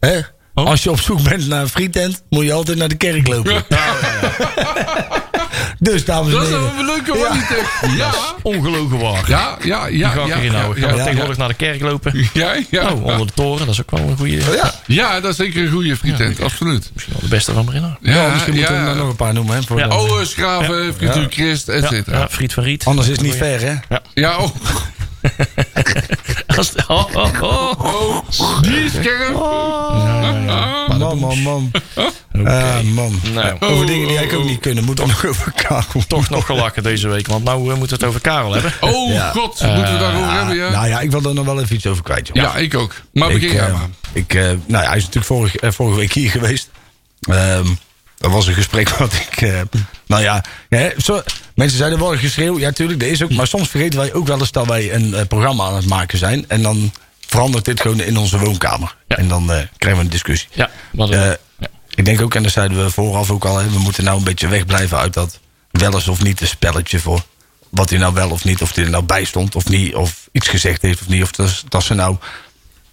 Hè? Oh. Als je op zoek bent naar een frietent, moet je altijd naar de kerk lopen. (laughs) dus, dames en Dat is wel heren. een leuke ja. Ja. Ongelogen waar. Ja, ja, ja. Ga ik ja, Gaan we ja, tegenwoordig naar de kerk lopen? ja, ja. Oh, onder de toren, dat is ook wel een goede. Ja, Ja, dat is zeker een goede frietent, absoluut. Misschien wel de beste van Brenna. Ja, ja, misschien moeten we er nog een paar noemen. Hè, voor Ja. de- Oh, eh, Schraven, Frituur Christ, et Ja, cetera. ja, Friet van Riet. Anders is het niet fair, hè? Ja, oh, (laughs) (laughs) Als- oh, oh, oh. oh, die is scherp. Ah, Man, man, man. Ah, man. Nou, Over dingen die eigenlijk ook niet kunnen, moet dan nog over elkaar. toch nog gelachen deze week, want nou eh, moeten we het over Karel hebben. Oh, Ja. god, moeten we daarover hebben, ja? Nou ja, ik wil er nog wel even iets over kwijt. Ja, ik ook. Maar ik, begin eh, jij maar. ik, eh, nou ja, hij is natuurlijk vorige, eh, vorige week hier geweest. Ehm dat was een gesprek (laughs) wat ik. eh, nou ja, hè, zo, mensen zeiden wel geschreeuw. Ja, tuurlijk, dat is ook. Maar soms vergeten wij ook wel eens dat wij een eh, programma aan het maken zijn. En dan verandert dit gewoon in onze woonkamer. Ja. En dan eh, krijgen we een discussie. Ja, ja. Ik denk ook, en dat zeiden we vooraf ook al, hè, we moeten nou een beetje wegblijven uit dat wel eens of niet een spelletje voor wat hij nou wel of niet, of hij er nou bij stond of niet, of iets gezegd heeft of niet, of dat, dat ze nou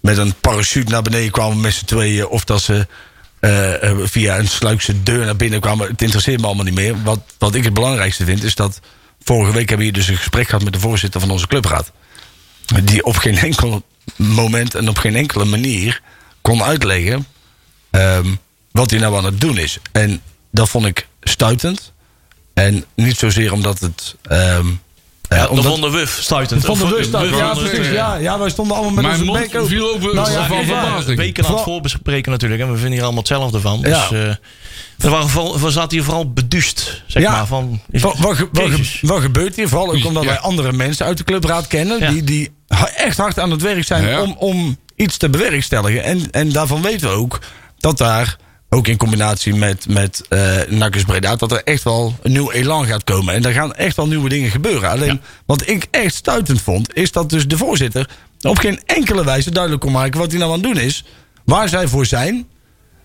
met een parachute naar beneden kwamen met z'n tweeën, of dat ze via een sluikse deur naar binnen kwamen. Het interesseert me allemaal niet meer. Wat, wat ik het belangrijkste vind, is dat vorige week hebben we hier dus een gesprek gehad met de voorzitter van onze clubraad. Die op geen enkel moment en op geen enkele manier kon uitleggen ehm, wat hij nou aan het doen is. En dat vond ik stuitend. En niet zozeer omdat het. ehm eh, Ja, dat omdat, vonden we stuitend. vonden we Of- stuitend. Ja, precies. Ja, ja, wij stonden allemaal met Mijn onze bek open. viel open Nou ja, van Ja, verbazing. weken aan het voorbespreken natuurlijk. En we vinden hier allemaal hetzelfde van. Dus, Ja. eh, we, waren vooral, we zaten hier vooral beduust. Zeg Ja. maar, van, Wat, wat, wat, gebeurt hier? Vooral ook omdat Ja. wij andere mensen uit de clubraad kennen. Ja. Die, die echt hard aan het werk zijn Ja. om, om iets te bewerkstelligen. En, en daarvan weten we ook dat daar, ook in combinatie met, met eh Nakkers Breda, dat er echt wel een nieuw elan gaat komen. En er gaan echt wel nieuwe dingen gebeuren. Alleen wat ik echt stuitend vond, is dat dus de voorzitter op geen enkele wijze duidelijk kon maken wat hij nou aan het doen is. Waar zij voor zijn.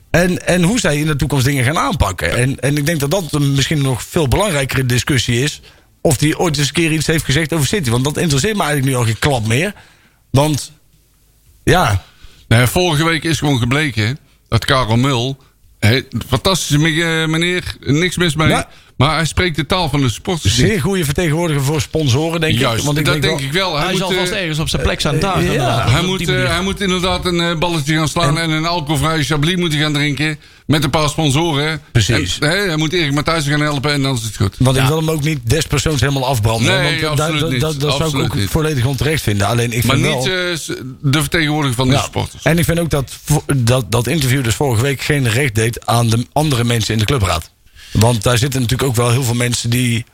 En, en hoe zij in de toekomst dingen gaan aanpakken. En, en ik denk dat dat een misschien nog veel belangrijkere discussie is. Of die ooit eens een keer iets heeft gezegd over City. Want dat interesseert me eigenlijk nu al geen klap meer. Want ja, Nee, vorige week is gewoon gebleken dat Karel Mul... He, fantastische eh, meneer, niks mis mee. Ja. Maar hij spreekt de taal van de niet. Zeer goede vertegenwoordiger voor sponsoren, denk Juist, ik. Want ik dat denk denk wel- ik wel. Hij, Hij moet, zal vast eh, ergens op zijn plek staan daar. ja. hij, moet, eh, hij moet inderdaad een eh, balletje gaan slaan en, een alcoholvrije chablis moet hij gaan drinken. Met een paar sponsoren. Precies. En, hè, hij moet Erik Matthijssen gaan helpen en dan is het goed. Want ik wil hem ook niet despersoons helemaal afbranden. Nee, want dat- absoluut niet. dat, zou ik ook niet. volledig onterecht vinden. Alleen ik Maar vind niet wel... eh, de vertegenwoordiger van de Ja. supporters. En ik vind ook dat, dat dat interview dus vorige week geen recht deed aan de andere mensen in de clubraad. Want daar zitten natuurlijk ook wel heel veel mensen die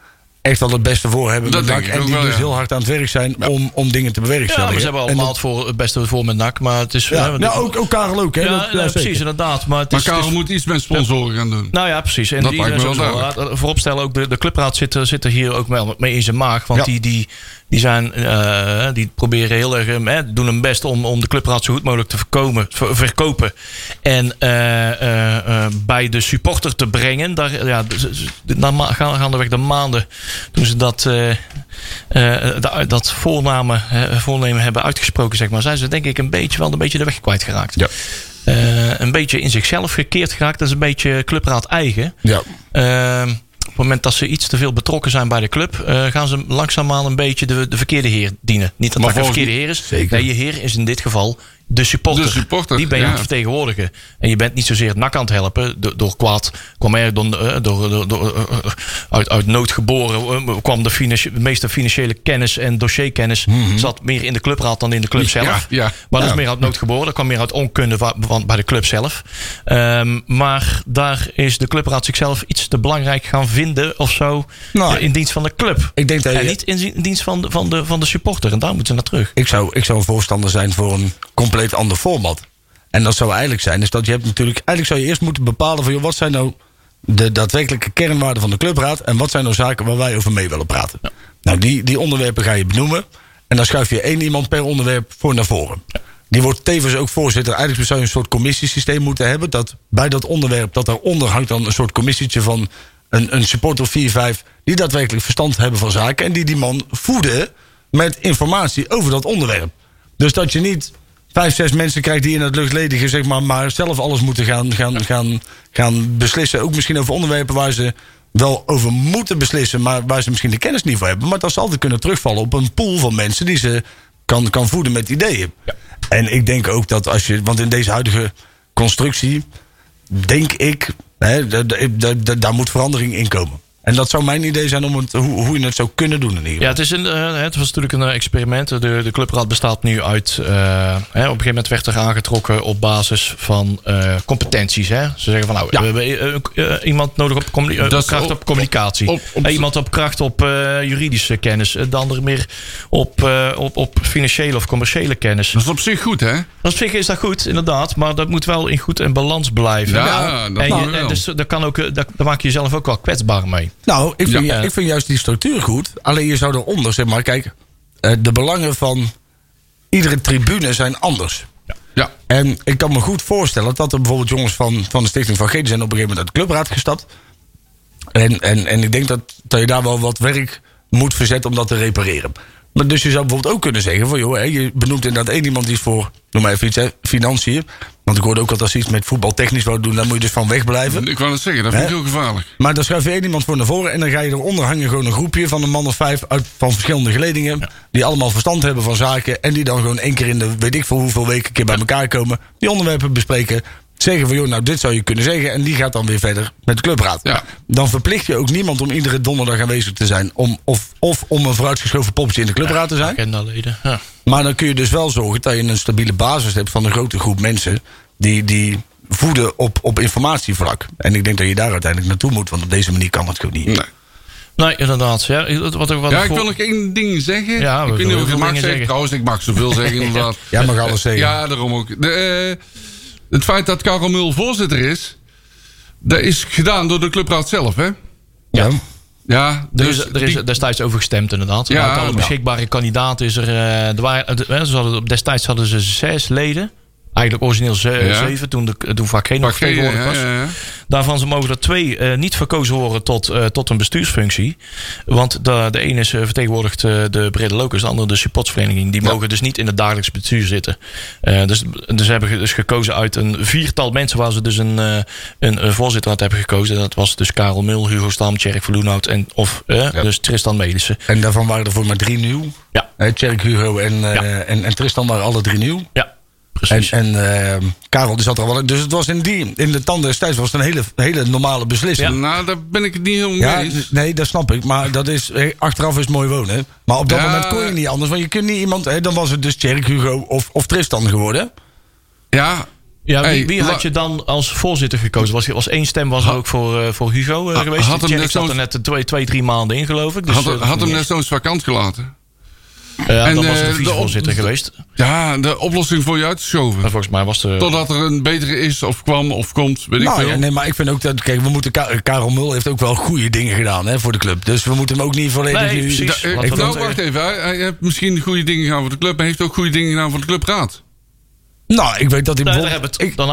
echt wel het beste voor hebben. Dat denk ik en die wel, dus ja. heel hard aan het werk zijn om, om dingen te Ja, bewerkstelligen. maar ze hebben En allemaal dat- het, voor, het beste voor met NAC. Maar het is... ja, hè, nou, ook, ook Karel ook, hè? ja, dat, ja, ja, zeker. precies, inderdaad. Maar het Maar is, Karel is- moet iets met sponsoren gaan doen. Nou ja, precies. En Dat die, lijkt me wel laat- vooropstellen, ook de, de clubraad zit, er- zit er hier ook mee in zijn maag. Want Ja. die, die, die, zijn, eh, die proberen heel erg, eh, doen hun best om, om de clubraad zo goed mogelijk te voorkomen, ver- verkopen. En eh, bij de supporter te brengen. Daar, ja, z- z- na ma- gaan, gaandeweg de maanden toen ze dat, da- dat voorname, eh, voornemen hebben uitgesproken, zeg maar, zijn ze denk ik een beetje, wel een beetje de weg kwijtgeraakt. Ja. Een beetje in zichzelf gekeerd geraakt. Dat is een beetje clubraad eigen. Ja. Op het moment dat ze iets te veel betrokken zijn bij de club, eh, gaan ze langzaamaan een beetje de, de verkeerde heer dienen. Niet dat Maar dat een verkeerde heer is. Zeker. Nee, je heer is in dit geval de supporter. De supporter, Die ben je ja. aan het vertegenwoordigen. En je bent niet zozeer het nak aan het helpen door, door kwaad. Kwam er door, eh, door, door, door, eh, eh, uit, uit nood geboren. kwam de, financi- de meeste financiële kennis en dossierkennis zat meer in de clubraad dan in de club zelf. Ja, ja. Maar dat is meer uit nood geboren. Dat kwam meer uit onkunde va- van, bij de club zelf. Ehm, maar daar is de clubraad zichzelf iets te belangrijk gaan vinden of zo. Nou, in dienst van de club. Ik denk dat en niet in dienst van de, van, de, van de supporter. En daar moeten ze naar terug. Ik zou, ik zou een voorstander zijn voor een compleet ander format. En dat zou eigenlijk zijn, is dat je hebt natuurlijk... Eigenlijk zou je eerst moeten bepalen van... Joh, wat zijn nou de daadwerkelijke kernwaarden van de clubraad... en wat zijn nou zaken waar wij over mee willen praten. Nou, die, die onderwerpen ga je benoemen... en dan schuif je één iemand per onderwerp voor naar voren. Die wordt tevens ook voorzitter. Eigenlijk zou je een soort commissiesysteem moeten hebben... dat bij dat onderwerp, dat daaronder hangt dan een soort commissietje van... een, een supporter of 4, 5... die daadwerkelijk verstand hebben van zaken... en die die man voeden met informatie over dat onderwerp. Dus dat je niet vijf, zes mensen krijgt die in het luchtledige, zeg maar, maar zelf alles moeten gaan, gaan, gaan, gaan beslissen. Ook misschien over onderwerpen waar ze wel over moeten beslissen, maar waar ze misschien de kennis niet voor hebben. Maar dat ze altijd kunnen terugvallen op een pool van mensen die ze kan, kan voeden met ideeën. En ik denk ook dat als je, want in deze huidige constructie, denk ik, hè, da- da- da- da- daar moet verandering in komen. En dat zou mijn idee zijn om het, hoe, hoe je het zou kunnen doen in ieder geval. Ja, het, is een, eh, het was natuurlijk een eh, experiment. De, de clubraad bestaat nu uit. eh, hè, op een gegeven moment werd er aangetrokken op basis van eh, competenties. Hè? Ze zeggen van nou, we hebben iemand nodig op, is kracht op- op, communicatie. op- op- iemand op kracht op eh, juridische kennis. De andere meer op, op, op financiële of commerciële kennis. Dat is op zich goed, hè? Op zich is dat goed, inderdaad. Maar dat moet wel in goed en balans blijven. Ja, dat en je, en dus, kan ook, daar, daar maak je jezelf ook wel kwetsbaar mee. Nou, ik vind, Ja. ik vind juist die structuur goed. Alleen je zou eronder, zeg maar, kijk, eh, de belangen van iedere tribune zijn anders. Ja. En ik kan me goed voorstellen dat er bijvoorbeeld jongens van, van de Stichting van Geden zijn op een gegeven moment uit de clubraad gestapt. En, en, en ik denk dat, dat je daar wel wat werk moet verzetten om dat te repareren. Maar dus je zou bijvoorbeeld ook kunnen zeggen van joh, hè, je benoemt inderdaad één iemand die is voor, noem maar even iets, hè, financiën. Want ik hoorde ook dat als ze iets met voetbal technisch wou doen, dan moet je dus van wegblijven. Ik wou het zeggen, dat vind ik heel gevaarlijk. Maar dan schuif je één iemand voor naar voren en dan ga je eronder hangen gewoon een groepje van een man of vijf uit, van verschillende geledingen. Die allemaal verstand hebben van zaken en die dan gewoon één keer in de weet ik veel hoeveel weken een keer bij elkaar komen. Die onderwerpen bespreken. Zeggen van joh, nou dit zou je kunnen zeggen. En die gaat dan weer verder met de clubraad. Ja. Dan verplicht je ook niemand om iedere donderdag aanwezig te zijn. Om, of, of om een vooruitgeschoven poppetje in de clubraad te zijn. Ja. Maar dan kun je dus wel zorgen dat je een stabiele basis hebt van een grote groep mensen. Die, die voeden op, op informatievlak. En ik denk dat je daar uiteindelijk naartoe moet. Want op deze manier kan het gewoon niet. Nee. Nee, inderdaad. Ja, wat, wat, wat Ja, ik wil nog één ding zeggen. Ja, we ik weet niet of ik mag zeggen. Trouwens, ik mag zoveel zeggen (laughs) inderdaad. Jij mag alles zeggen. Ja, daarom ook. De, eh, het feit dat Karel Mul voorzitter is... dat is gedaan door de clubraad zelf, hè? Ja. Ja, Er dus is, er is die- destijds over gestemd, inderdaad. Ja, Uit alle beschikbare kandidaten is er. eh, er waren, eh, destijds hadden ze zes leden. Eigenlijk origineel zeven, toen, de, toen vak nog vertegenwoordigd was. Daarvan ze mogen er twee eh, niet verkozen worden tot, eh, tot een bestuursfunctie. Want de, de ene is eh, vertegenwoordigt de Brede Locus, de andere de supportsvereniging. Die mogen dus niet in het dagelijks bestuur zitten. Dus, dus ze hebben dus gekozen uit een viertal mensen waar ze dus een, een, een voorzitter uit hebben gekozen. Dat was dus Karel Mul, Hugo Stam, Tjerk Verloenhout en of dus Tristan Melissen. En daarvan waren er voor maar drie nieuw. Ja. Tjerk, Hugo en, en, en Tristan waren alle drie nieuw. Ja, precies. en eh, Karel die zat er wel in. Dus het was in, die, in de tanden destijds was het een hele, hele normale beslissing. Nou, daar ben ik het niet helemaal Ja, mee eens. nee, dat snap ik. Maar dat is, eh, achteraf is mooi wonen. Maar op dat Ja. moment kon je niet anders. Want je kunt niet iemand... Hè, dan was het dus Tjerk, Hugo of, of Tristan geworden. Ja, Ja, wie, Hey, wie had je dan als voorzitter gekozen? Was, was één stem was er ook voor, eh, voor Hugo eh, geweest. had hem Tjerk net zat er net twee, twee, drie maanden in, geloof ik. Dus, had, eh, had hem net zo'n vakant gelaten. Ja, en, dan was eh, er de vicevoorzitter geweest. Ja, de oplossing voor je uitgeschoven. Maar volgens mij was de... Totdat er een betere is of kwam of komt, weet ik Nou veel. ja, nee, maar ik vind ook dat... Kijk, we moeten... Ka- Karel Mul heeft ook wel goede dingen gedaan hè, voor de club. Dus we moeten hem ook niet volledig... Nee, precies. Da- eh, nou, wacht even. Hij, hij heeft misschien goede dingen gedaan voor de club. Hij heeft ook goede dingen gedaan voor de clubraad. Nou, ik weet dat hij Nee,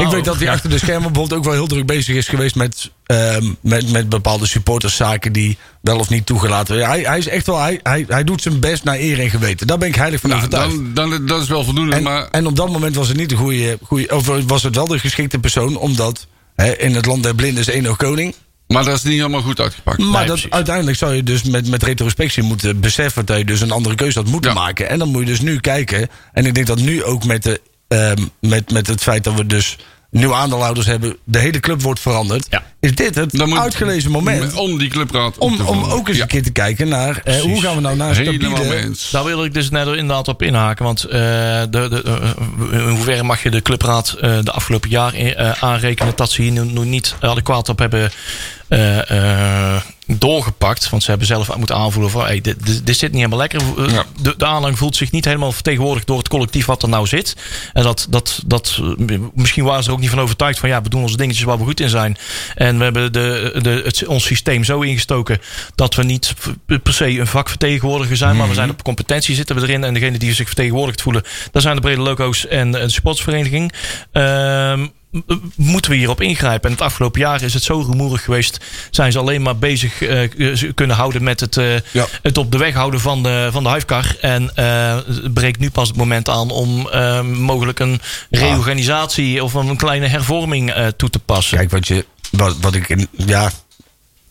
ik, weet dat hij achter de schermen bijvoorbeeld ook wel heel druk bezig is geweest met, ehm, met, met bepaalde supporterszaken die wel of niet toegelaten. Hij, hij is echt wel, hij, hij, hij doet zijn best naar eer en geweten. Daar ben ik heilig van Nou, overtuigd. dan, dan, dat is wel voldoende. en, maar en op dat moment was het niet de goede, goede of was het wel de geschikte persoon, omdat hè, in het land der blinden is één nog koning. Maar dat is niet helemaal goed uitgepakt. Maar dat, precies. uiteindelijk zou je dus met, met retrospectie moeten beseffen dat je dus een andere keuze had moeten Ja. maken. En dan moet je dus nu kijken. En ik denk dat nu ook met, de, met, met het feit dat we dus nieuwe aandeelhouders hebben, de hele club wordt veranderd. Ja. Is dit het Dan moet- uitgelezen moment Om die clubraad op om, om ook eens Ja, een keer te kijken naar eh, hoe gaan we nou naar mee stabiele... Daar wil ik dus net inderdaad op inhaken. Want eh, de, de, eh, in hoeverre mag je de clubraad eh, de afgelopen jaar aanrekenen dat ze hier nu, nu niet adequaat op hebben eh, eh, doorgepakt. Want ze hebben zelf moeten aanvoelen van hey, dit, dit, dit zit niet helemaal lekker. Eh, Ja. De, de aanhang voelt zich niet helemaal vertegenwoordigd door het collectief wat er nou zit. En dat, dat, dat, eh, misschien waren ze er ook niet van overtuigd van ja, we doen onze dingetjes waar we goed in zijn. En we hebben de, de, het, ons systeem zo ingestoken dat we niet per se een vakvertegenwoordiger zijn, maar we zijn op competentie zitten we erin. En degene die zich vertegenwoordigd voelen, dat zijn de brede loco's en de sportsvereniging. Ehm, moeten we hierop ingrijpen. En het afgelopen jaar is het zo rumoerig geweest. Zijn ze alleen maar bezig eh, kunnen houden met het, eh, Ja. het op de weg houden van de, van de huifkar. En eh, het breekt nu pas het moment aan om mogelijk een reorganisatie of een kleine hervorming toe te passen. Kijk, wat, je, wat, wat ik... In, ja,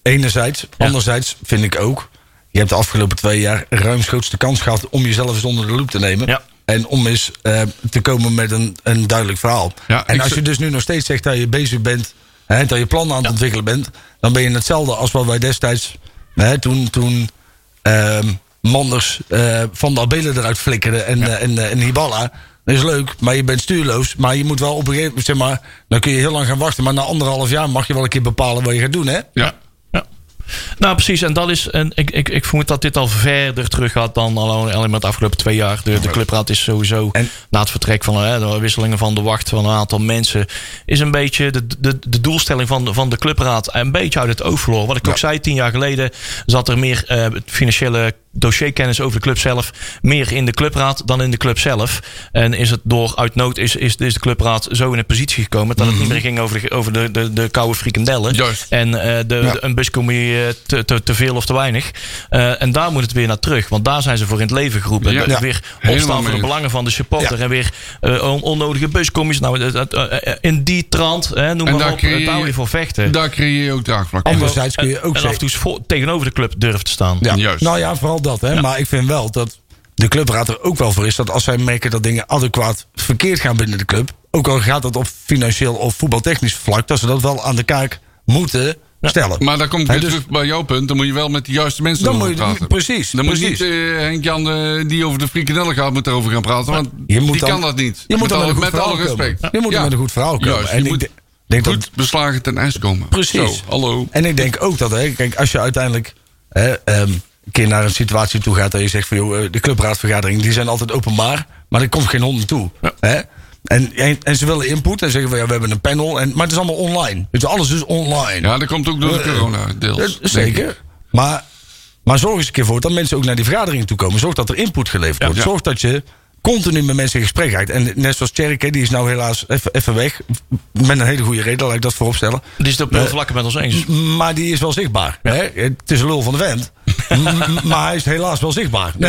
enerzijds. Anderzijds vind ik ook... Je hebt de afgelopen twee jaar ruimschoots de kans gehad... om jezelf eens onder de loep te nemen. Ja. En om eens eh, te komen met een, een duidelijk verhaal. Ja, en als je dus nu nog steeds zegt dat je bezig bent... Hè, dat je plannen aan het ontwikkelen bent... dan ben je hetzelfde als wat wij destijds... Hè, toen toen ehm, Manders eh, van de Abelen eruit flikkerde en, eh, en, en Hiballa... Dat is leuk, maar je bent stuurloos. Maar je moet wel op een gegeven moment, zeg maar... dan kun je heel lang gaan wachten. Maar na anderhalf jaar mag je wel een keer bepalen wat je gaat doen, hè? Ja. Nou, precies. En dat is. En ik, ik, ik vermoed dat dit al verder terug gaat dan alleen, alleen maar de afgelopen twee jaar. De, de clubraad is sowieso En- na het vertrek van hè, de wisselingen van de wacht van een aantal mensen. Is een beetje de, de, de doelstelling van de, van de clubraad een beetje uit het oog verloren. Wat ik ook zei, tien jaar geleden zat er meer eh, financiële dossierkennis over de club zelf. Meer in de clubraad dan in de club zelf. En is het door uit nood is, is, is de clubraad zo in een positie gekomen dat het niet meer ging over de, over de, de, de koude frikandellen. Juist. En eh, de, de- een buscombi eh, te, te, te veel of te weinig. Eh, en daar moet het weer naar terug. Want daar zijn ze voor in het leven geroepen. Ja. Weer opstaan voor de belangen van de supporter. Ja. En weer eh, on- onnodige buscommies. Nou, in die trant, hè, noem En maar daar op. creëer je- Daar weer voor vechten. Daar creëer je ook draagvlak. En- Anderzijds kun je ook en af en toe tegenover de club durven te staan. Ja. Juist. Nou ja, vooral dat. Hè. Maar ik vind wel dat de clubraad er ook wel voor is... dat als zij merken dat dingen adequaat verkeerd gaan binnen de club... ook al gaat dat op financieel of voetbaltechnisch vlak... dat ze dat wel aan de kaak moeten stellen. Maar daar kom ik weer dus- terug bij jouw punt. Dan moet je wel met de juiste mensen Dan moet je- praten. precies, Dan moet precies. niet eh, Henk-Jan eh, die over de frikandellen gaat, moet erover gaan praten. Want Je moet die dan- kan dat niet. Je moet met dan met alle, met respect. Je moet dan met een goed verhaal komen. Juist, En je ik moet de- denk dat- goed beslagen ten ijs komen. Precies. Zo, hallo. En ik denk ook dat, hè, kijk, als je uiteindelijk hè, ehm, een keer naar een situatie toe gaat... dat je zegt van, joh, eh, de clubraadvergaderingen die zijn altijd openbaar... maar er komt geen hond naartoe. Hè? En, en, ze willen input en zeggen van, ja, we hebben een panel... En, maar het is allemaal online. Dus alles is online. Ja, dat komt ook door de Eh, corona, deels. Eh, ik. Zeker. Maar, maar zorg eens een keer voor dat mensen ook naar die vergaderingen toe komen. Zorg dat er input geleverd wordt. Ja. Zorg dat je continu met mensen in gesprek raakt. En net zoals Tjerk, die is nou helaas even, weg. Met een hele goede reden, laat ik dat voorop stellen. Die is het op heel vlakken met ons eens. Maar die is wel zichtbaar. Hè? Het is een lul van de vent. Maar hij is helaas wel zichtbaar. (laughs)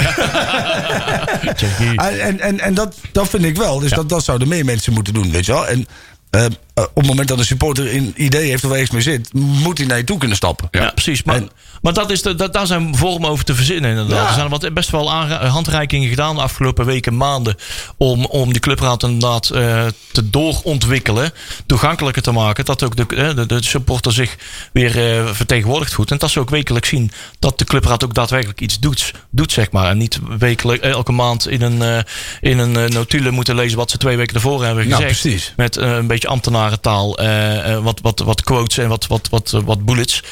En, en, en, en dat, dat vind ik wel. Dus dat, dat zouden meer mensen moeten doen, weet je wel. En eh, eh, op het moment dat een supporter een idee heeft of ergens mee zit... moet hij naar je toe kunnen stappen. Ja, precies. Maar, En- maar dat is de, dat, daar zijn vormen over te verzinnen inderdaad. Ja. Er zijn wat, best wel handreikingen gedaan de afgelopen weken, maanden... om, om die clubraad inderdaad eh, te doorontwikkelen. Toegankelijker te maken. Dat ook de, eh, de, de supporter zich weer eh, vertegenwoordigd voelt. En dat ze ook wekelijks zien dat de clubraad ook daadwerkelijk iets doet. doet zeg maar. En niet wekelijk, elke maand in een, in een notulen moeten lezen... wat ze twee weken ervoor hebben Nou, gezegd. precies. Met een beetje ambtenarentaal. Eh, eh, wat, wat, wat quotes en wat, wat, wat, eh, wat bullets.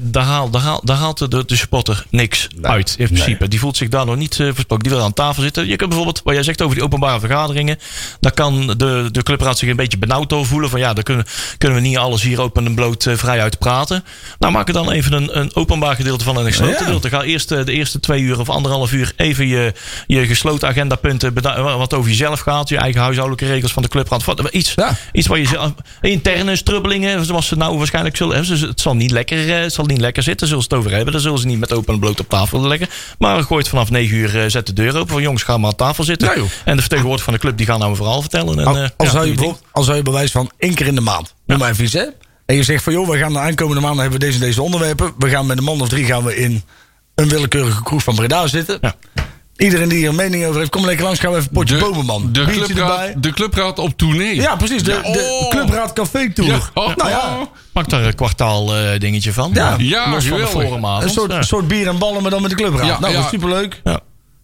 Daar, haalt, daar, haalt, daar haalt de, de supporter niks uit in principe. Die voelt zich daardoor niet eh, versproken. Die wil aan tafel zitten. Je kunt bijvoorbeeld, wat jij zegt over die openbare vergaderingen. Daar kan de, de clubraad zich een beetje benauwd door voelen. Van ja, daar kunnen, kunnen we niet alles hier open en bloot vrij uit praten. Nou, maak er dan even een, een openbaar gedeelte van en een gesloten Ja. gedeelte. Ga eerst de eerste twee uur of anderhalf uur even je, je gesloten agendapunten. Wat over jezelf gaat. Je eigen huishoudelijke regels van de clubraad. Wat- Iets, Ja. iets waar je zelf, interne strubbelingen, zoals ze nou waarschijnlijk zullen hebben. Het zal niet lekker, eh, het zal niet lekker zitten, zullen ze het over hebben. Daar zullen ze niet met open en bloot op tafel leggen. Maar gooit vanaf 9 uur, eh, zet de deur open. Van jongens, ga maar aan tafel zitten. En de vertegenwoordiger van de club die gaan nou een verhaal vertellen. En, Al, eh, al ja, zou je al zou je bewijs van één keer in de maand. Noem maar even iets, hè? En je zegt van, joh, we gaan de aankomende maanden hebben we deze en deze onderwerpen. We gaan met een man of drie gaan we in een willekeurige kroeg van Breda zitten. Ja. Iedereen die hier een mening over heeft, kom lekker langs. Gaan we even een potje bomenman. de, Biertje clubraad, erbij. de clubraad op tournee. Ja, precies. De, Ja, de oh. Clubraad Café Tour. Ja. Oh, Nou ja, oh. Maak daar een kwartaal eh, dingetje van. Ja. Ja, Los van de forumavond. een soort, Ja. soort bier en ballen, maar dan met de Clubraad. Ja, nou, ja. dat is superleuk. Ja.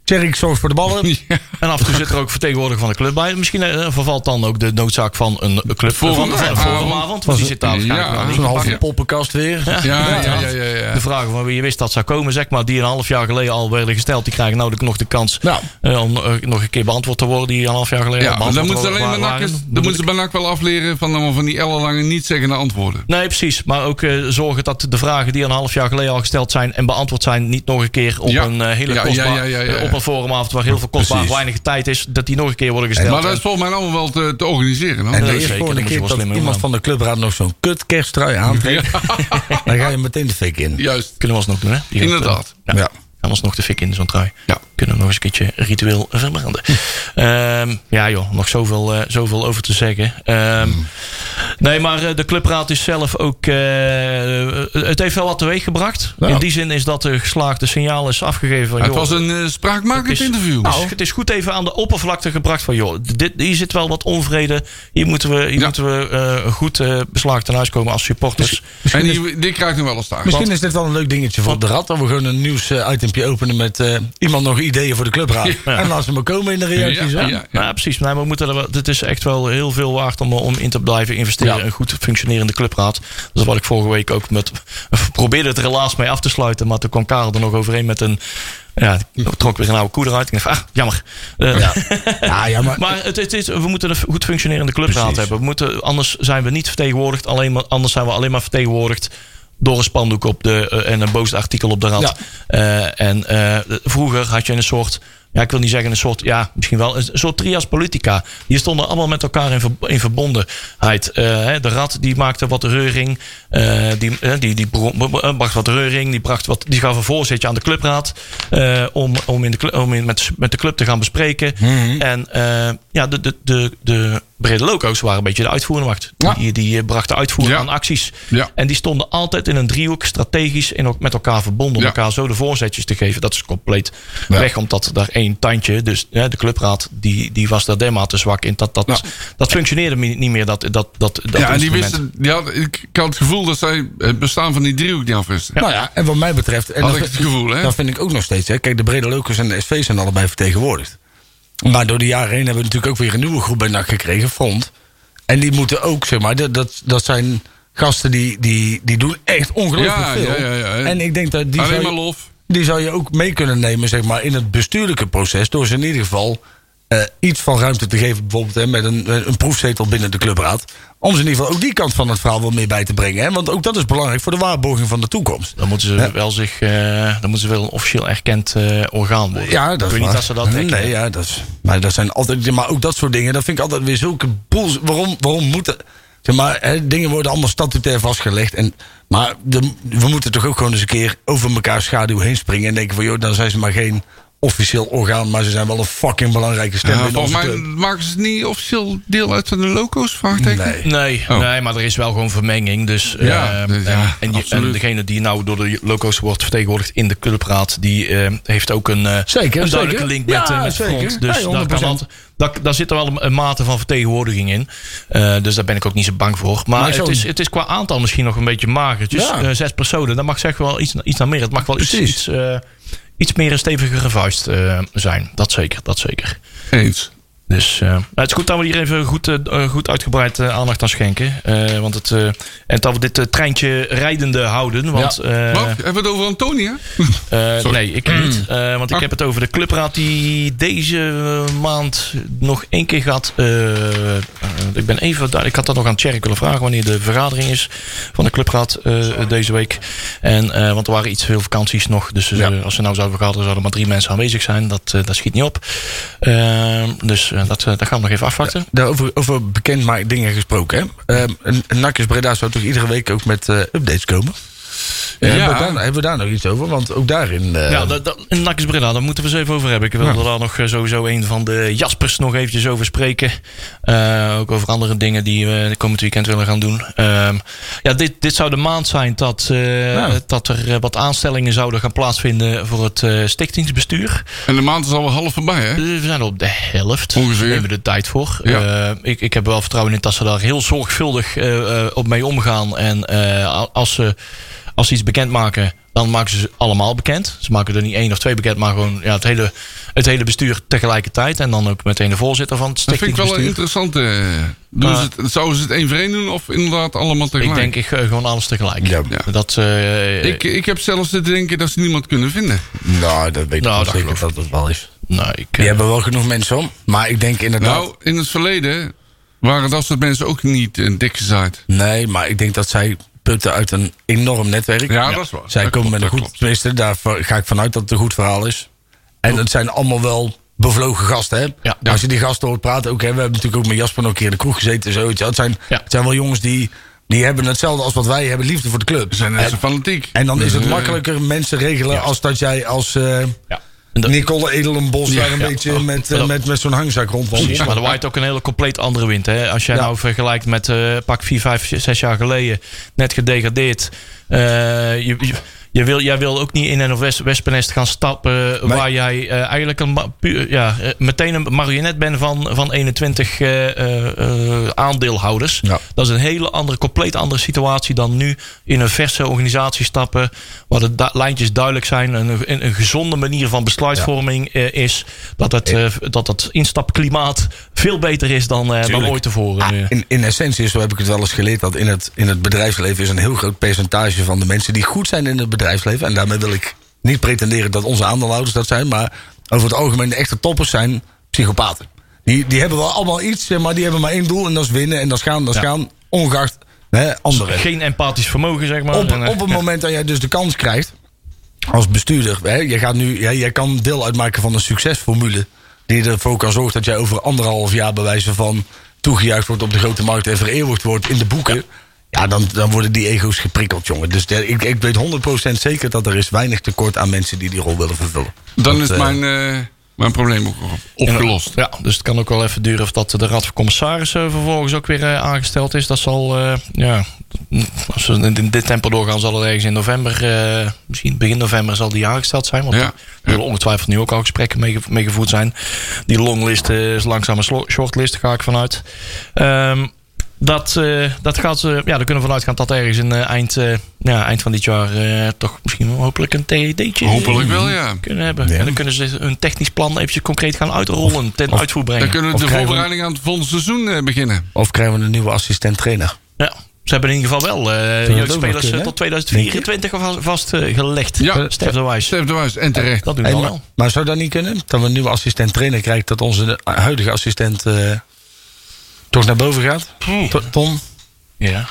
Tjerk zorgt voor de ballen. (laughs) Ja. En af en toe zit er ook vertegenwoordiger van de club bij. Misschien eh, vervalt dan ook de noodzaak van een club Forum- van, avond. Want die zit daar Ja. Zo'n halve poppenkast weer. Ja, ja, ja, ja. De vragen van wie je wist dat zou komen, zeg maar, die een half jaar geleden al werden gesteld, die krijgen nou nog de kans eh, om eh, nog een keer beantwoord te worden die een half jaar geleden Ja, dan moeten ze alleen maar dan moeten ze bij wel afleren van, van die ellenlange niet zeggende antwoorden. Nee, precies. Maar ook zorgen dat de vragen die een half jaar geleden al gesteld zijn en beantwoord zijn, niet nog een keer op Ja. een hele Ja, een forumavond waar heel veel kostbaar Precies. weinig tijd is, dat die nog een keer worden gesteld. Maar dat is volgens mij allemaal wel te, te organiseren. hoor. En de eerste volgende keer dat iemand van de clubraad nog zo'n kut kersttrui (laughs) aantrekt, dan ga je meteen de fik in. Juist. Kunnen we alsnog doen, hè? Inderdaad. ja. Ja. Gaan alsnog de fik in zo'n trui. Ja. Kunnen we nog eens een keertje ritueel verbranden. (laughs) Ehm, ja joh, nog zoveel, eh, zoveel over te zeggen. Ehm, Nee, maar eh, de clubraad is zelf ook... eh, het heeft wel wat teweeg gebracht. Ja. In die zin is dat de geslaagde signaal is afgegeven. Van, Het joh, was een eh, spraakmakend het is- interview. Het is, het is goed even aan de oppervlakte gebracht van... joh, dit, hier zit wel wat onvrede. Hier moeten we, hier Ja. moeten we goed beslagen ten huis komen als supporters. en die, die krijgt nog wel een staan. Misschien is dit wel een leuk dingetje voor de rad. Dat we gewoon een nieuws itempje openen met iemand nog ideeën voor de clubraad. En laat ze maar komen in de reacties. Ja, ja, Ja, precies. Nee, maar we moeten er, wel- het is echt wel heel veel waard om, om in te blijven investeren. Ja. Een goed functionerende clubraad. Dat is wat ik vorige week ook met. (laughs) probeerde het relaas mee af te sluiten. Maar toen kwam Karel er nog overheen met een. Ja, ik trok weer een oude koe eruit. Ik dacht, ah, jammer. Eh, Ja. (laughs) Ja, ja, maar, Maar het, het is, we moeten een goed functionerende clubraad Precies. hebben. We moeten, anders zijn we niet vertegenwoordigd. Alleen maar, anders zijn we alleen maar vertegenwoordigd door een spandoek op de, eh, en een boos artikel op de rad. Ja. Eh, en eh, vroeger had je een soort, ja, ik wil niet zeggen een soort, ja, misschien wel een soort trias politica. Die stonden allemaal met elkaar in, ver- in verbondenheid. Hè, de rad die maakte wat reuring, eh, die, die, die bracht wat reuring, die, bracht wat, die gaf een voorzetje aan de clubraad eh, om, om, in de, om in, met, met de club te gaan bespreken. En eh, ja, de, de, de, de brede loco's waren een beetje de uitvoerende macht. Ja. Die, die brachten uitvoering Ja. aan acties. Ja. En die stonden altijd in een driehoek, strategisch en ook met elkaar verbonden. Om elkaar zo de voorzetjes te geven. Dat is compleet weg, omdat daar één tandje, dus ja, de clubraad, die, die was daar dermate zwak in. Dat, dat, dat functioneerde niet meer. Dat, dat, dat, dat ja, en die wisten, die had, ik, ik had het gevoel dat zij het bestaan van die driehoek niet afwisten. nou ja, en wat mij betreft... En Had dat, ik het gevoel, hè? dat vind ik ook nog steeds. Hè. Kijk, de Brede Locus en de SV zijn allebei vertegenwoordigd. Maar door de jaren heen hebben we natuurlijk ook weer een nieuwe groep bij NAC gekregen, Front. En die moeten ook, zeg maar, dat, dat, dat zijn gasten die, die, die doen echt ongelooflijk Ja, veel. ja, ja, ja. En ik denk dat die Alleen zou, maar lof. Die zou je ook mee kunnen nemen, zeg maar, in het bestuurlijke proces. Door ze in ieder geval eh, iets van ruimte te geven. Bijvoorbeeld hè, met een, een proefzetel binnen de clubraad. Om ze in ieder geval ook die kant van het verhaal wel meer bij te brengen. Hè? Want ook dat is belangrijk voor de waarborging van de toekomst. Dan moeten ze Ja. wel zich, eh, dan moeten ze wel een officieel erkend eh, orgaan worden. Ja, dat ik is weet niet dat ze dat nee, ja, dat is, maar dat zijn altijd, maar ook dat soort dingen, dat vind ik altijd weer zulke. Waarom, waarom moeten, zeg maar, hè, dingen worden allemaal statutair vastgelegd. En, maar we moeten toch ook gewoon eens een keer over elkaar schaduw heen springen en denken van, joh, dan zijn ze maar geen officieel orgaan, maar ze zijn wel een fucking belangrijke stem Ja, binnen volgens onze mij club. maken ze het niet officieel deel uit van de loco's, vraagteken? Nee. Nee, Oh. nee, maar er is wel gewoon vermenging. Dus, Ja, eh, dus ja, en, en, je- absoluut. en degene die nou door de loco's wordt vertegenwoordigd in de clubraad, die eh, heeft ook een, eh, Zeker, een duidelijke zeker. link met, Ja, met zeker. front. Dus daar, 100%. kan altijd, daar, daar zit er wel een, een mate van vertegenwoordiging in. Eh, dus daar ben ik ook niet zo bang voor. Maar, Maar het, is, het is qua aantal misschien nog een beetje magertjes. Ja. Zes personen, dat mag zeggen wel iets, iets naar meer. Het mag wel iets, Precies. iets, iets meer een stevige vuist eh, zijn. Dat zeker, dat zeker. Dus eh, nou, het is goed dat we hier even goed, eh, eh, goed uitgebreid aandacht aan schenken. Eh, want het, eh, en dat we dit treintje rijdende houden. Want, eh, Wat? Hebben we het over Antonia? (laughs) eh, nee, ik niet. Eh, want ik Ah. heb het over de clubraad die deze maand nog één keer gaat. ik ben even. Ik had dat nog aan Thierry willen vragen wanneer de vergadering is van de clubraad eh, deze week. En, eh, want er waren iets veel vakanties nog. Dus Ja. als ze nou zouden vergaderen, zouden er maar drie mensen aanwezig zijn. Dat, dat schiet niet op. Eh, dus dat, eh, dat gaan we nog even afwachten. Daarover over bekend maar dingen gesproken. Hè? Een Nakkers Breda zou toch iedere week ook met eh, updates komen? Ja. Hebben, we daar, hebben we daar nog iets over? Want ook daarin... eh, Ja, dat, dat, in Nakkes Breda, daar moeten we eens even over hebben. Ik wilde daar nog eh, sowieso een van de Jaspers nog eventjes over spreken. Eh, ook over andere dingen die we de komend weekend willen gaan doen. Ehm, ja, dit, dit zou de maand zijn dat, Ja. dat er wat aanstellingen zouden gaan plaatsvinden voor het stichtingsbestuur. En de maand is al wel half voorbij, hè? We zijn er op de helft. Ongeveer. Daar nemen we de tijd voor. Ja. Ik, ik heb er wel vertrouwen in dat ze daar heel zorgvuldig op mee omgaan. En als, ze, als ze iets bekendmaken, dan maken ze ze allemaal bekend. Ze maken er niet één of twee bekend, maar gewoon ja, het, hele, het hele bestuur tegelijkertijd. En dan ook meteen de voorzitter van het Dat vind ik wel een ze het, zouden ze het één voor één doen of inderdaad allemaal Ik tegelijk? denk ik gewoon alles tegelijk. Ja. Ja. Dat, eh, ik, ik heb zelfs te denken dat ze niemand kunnen vinden. Nou, dat weet ik Nou, wel dat zeker dat het wel is. nou, ik, Die eh, hebben wel genoeg mensen om. Maar ik denk inderdaad... Nou, in het verleden waren dat soort mensen ook niet uh, dik gezaaid. Nee, maar ik denk dat zij putten uit een enorm netwerk. Ja, dat is waar. Zij Dat komen klopt, met een goed... klopt. Tenminste, daar ga ik vanuit dat het een goed verhaal is. En het zijn allemaal wel bevlogen gasten, hè? Ja. Als je die gasten hoort praten, ook, hè, we hebben natuurlijk ook met Jasper nog een keer in de kroeg gezeten. Zo, je wel. het, zijn, Ja. het zijn wel jongens die, die hebben hetzelfde als wat wij hebben, liefde voor de club. Ze zijn net en, zo fanatiek. en dan is het eh, makkelijker mensen regelen als dat jij als eh ja. En dat- Nicole Edelenbos daar een ja. beetje met, eh, Ja. met, met zo'n hangzak rondwandelt. Maar er waait ook een hele compleet andere wind. Hè? Als jij Ja. nou vergelijkt met eh, pak 4, 5, 6 jaar geleden, net gedegradeerd. je, je, je wil, jij wil ook niet in een West, Wespennest gaan stappen waar jij eh, eigenlijk een, pu- ja, eh, meteen een marionet bent van, van 21 eh, eh, eh, aandeelhouders. Ja. Dat is een hele andere, compleet andere situatie dan nu in een verse organisatie stappen. Waar de da- lijntjes duidelijk zijn. Een, een, een gezonde manier van besluitvorming eh, is. Dat het, eh, dat het instapklimaat veel beter is dan, eh, dan ooit tevoren. Ah, Eh, in, in essentie, zo heb ik het wel eens geleerd, dat in het, in het bedrijfsleven is een heel groot percentage van de mensen die goed zijn in het bedrijfsleven. En daarmee wil ik niet pretenderen dat onze aandeelhouders dat zijn, maar over het algemeen de echte toppers zijn psychopaten. Die, die hebben wel allemaal iets, zeg maar die hebben maar één doel en dat is winnen en dat is gaan, dat is Ja. gaan, ongeacht hè, anderen. Geen empathisch vermogen, zeg maar. Op, En, eh, op het moment dat jij dus de kans krijgt als bestuurder, hè, jij, gaat nu, jij, jij kan deel uitmaken van een succesformule die ervoor kan zorgen dat jij over anderhalf jaar bij wijze van toegejuicht wordt op de grote markt en vereeuwigd wordt in de boeken. Ja, dan, dan worden die ego's geprikkeld, jongen. Dus ja, ik, ik weet 100% zeker dat er is weinig tekort aan mensen die die rol willen vervullen. Dan Dat, is eh, mijn, eh, mijn probleem ook op- opgelost. Ja, dus het kan ook wel even duren of dat de Raad van Commissarissen vervolgens ook weer eh, aangesteld is. Dat zal, eh, ja, als we in dit tempo doorgaan, zal het ergens in november, eh, misschien begin november, zal die aangesteld zijn. Want Ja. er zullen ongetwijfeld nu ook al gesprekken mee, mee gevoerd zijn. Die longlist is langzaam een shortlist, ga ik vanuit. Ehm, dat, eh, dat gaat, eh, ja, daar kunnen we vanuit gaan dat ergens in eh, eind, eh, ja, eind van dit jaar eh, toch misschien hopelijk een TED'tje Hopelijk wel, ja. kunnen hebben. Ja. En dan kunnen ze hun technisch plan eventjes concreet gaan uitrollen, ten uitvoer brengen. Dan kunnen we Of de voorbereiding aan het volgende seizoen eh, beginnen. Of krijgen we een nieuwe assistent trainer? Ja. Ze hebben in ieder geval wel eh nog jeugdspelers tot 2024 vast- vastgelegd. Ja. Stef de Wijs. Stef de Wijs, en terecht. Dat doen we wel. maar zou dat niet kunnen? Dat we een nieuwe assistent trainer krijgen, dat onze huidige assistent eh, toch naar boven gaat? To- Tom? Ja.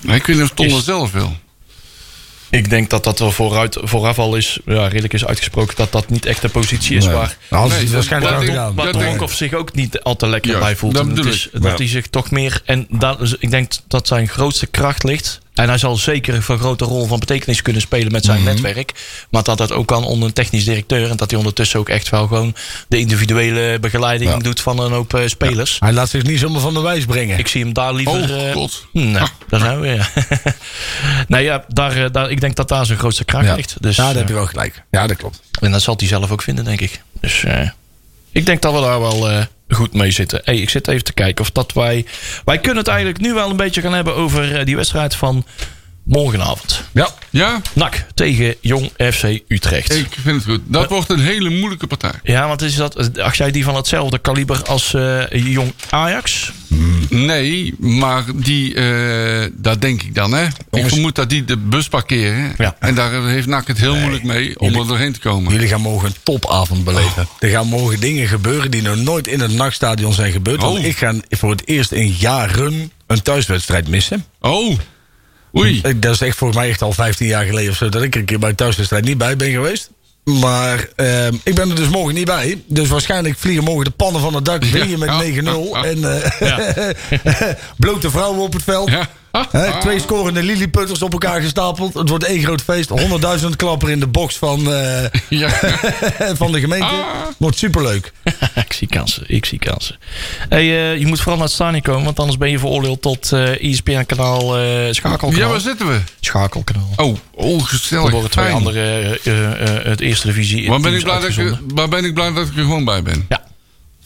Nee, ik weet niet of Ton dat zelf wil. Ik denk dat dat er vooruit, vooraf al is, ja, redelijk is uitgesproken, dat dat niet echt de positie is Nee. waar, Nou, Nee, dat- waarschijnlijk dat wel ik- gedaan. waar dat Honkhoff zich ook niet al te lekker Juist, bij voelt. dat is, dat Ja. hij zich toch meer, en dat, is- ik denk dat zijn grootste kracht ligt. En hij zal zeker een grote rol van betekenis kunnen spelen met zijn Mhm. netwerk. Maar dat dat ook kan onder een technisch directeur. En dat hij ondertussen ook echt wel gewoon de individuele begeleiding Ja. doet van een hoop eh, spelers. Hij laat zich niet zomaar van de wijs brengen. Ik zie hem daar liever. Oh, eh, god. Nou, daar zijn we. Ja. (laughs) nee, ja, daar, eh, daar, ik denk dat daar zijn grootste kracht ja. ligt. Dus, ja, dat heb je wel gelijk. Ja, dat klopt. en dat zal hij zelf ook vinden, denk ik. Dus ik denk dat we daar wel goed mee zitten. Hey, ik zit even te kijken of dat wij. Wij kunnen het eigenlijk nu wel een beetje gaan hebben over eh, die wedstrijd van morgenavond. Ja. Ja, NAC tegen Jong FC Utrecht. ik vind het goed. Dat wordt een hele moeilijke partij. Ja, want is dat, als jij die van hetzelfde kaliber als eh, Jong Ajax? Nee, maar die, eh dat denk ik dan, hè. Ik vermoed dat die de bus parkeren. Ja. En daar heeft NAC het heel moeilijk mee om er doorheen te komen. Jullie gaan morgen een topavond beleven. Er gaan morgen dingen gebeuren die nog nooit in het nachtstadion zijn gebeurd. Want Oh. ik ga voor het eerst in jaren een thuiswedstrijd missen. Oh, oei. Dat is echt volgens mij echt al 15 jaar geleden of zo dat ik er een keer bij een thuiswedstrijd niet bij ben geweest. Maar ehm, ik ben er dus morgen niet bij. Dus waarschijnlijk vliegen morgen de pannen van het dak. Win je met Ja. 9-0. Ja. En eh, (laughs) blote vrouwen op het veld. (laughs) Twee scorende lilliputters op elkaar gestapeld. Het wordt één groot feest. 100.000 klapper in de box van, eh, Ja. (laughs) van de gemeente. Ah. Wordt superleuk. (laughs) ik zie kansen, ik zie kansen. Hey, eh, je moet vooral naar het stadion komen, want anders ben je veroordeeld tot eh ESPN-kanaal eh Schakelkanaal. ja, waar zitten we? Schakelkanaal. Oh, oh Er worden twee Fijn. andere eh, eh, eh, het eerste divisie. Waar ben, ik blij dat ik, ben ik blij dat ik er gewoon bij ben? Ja.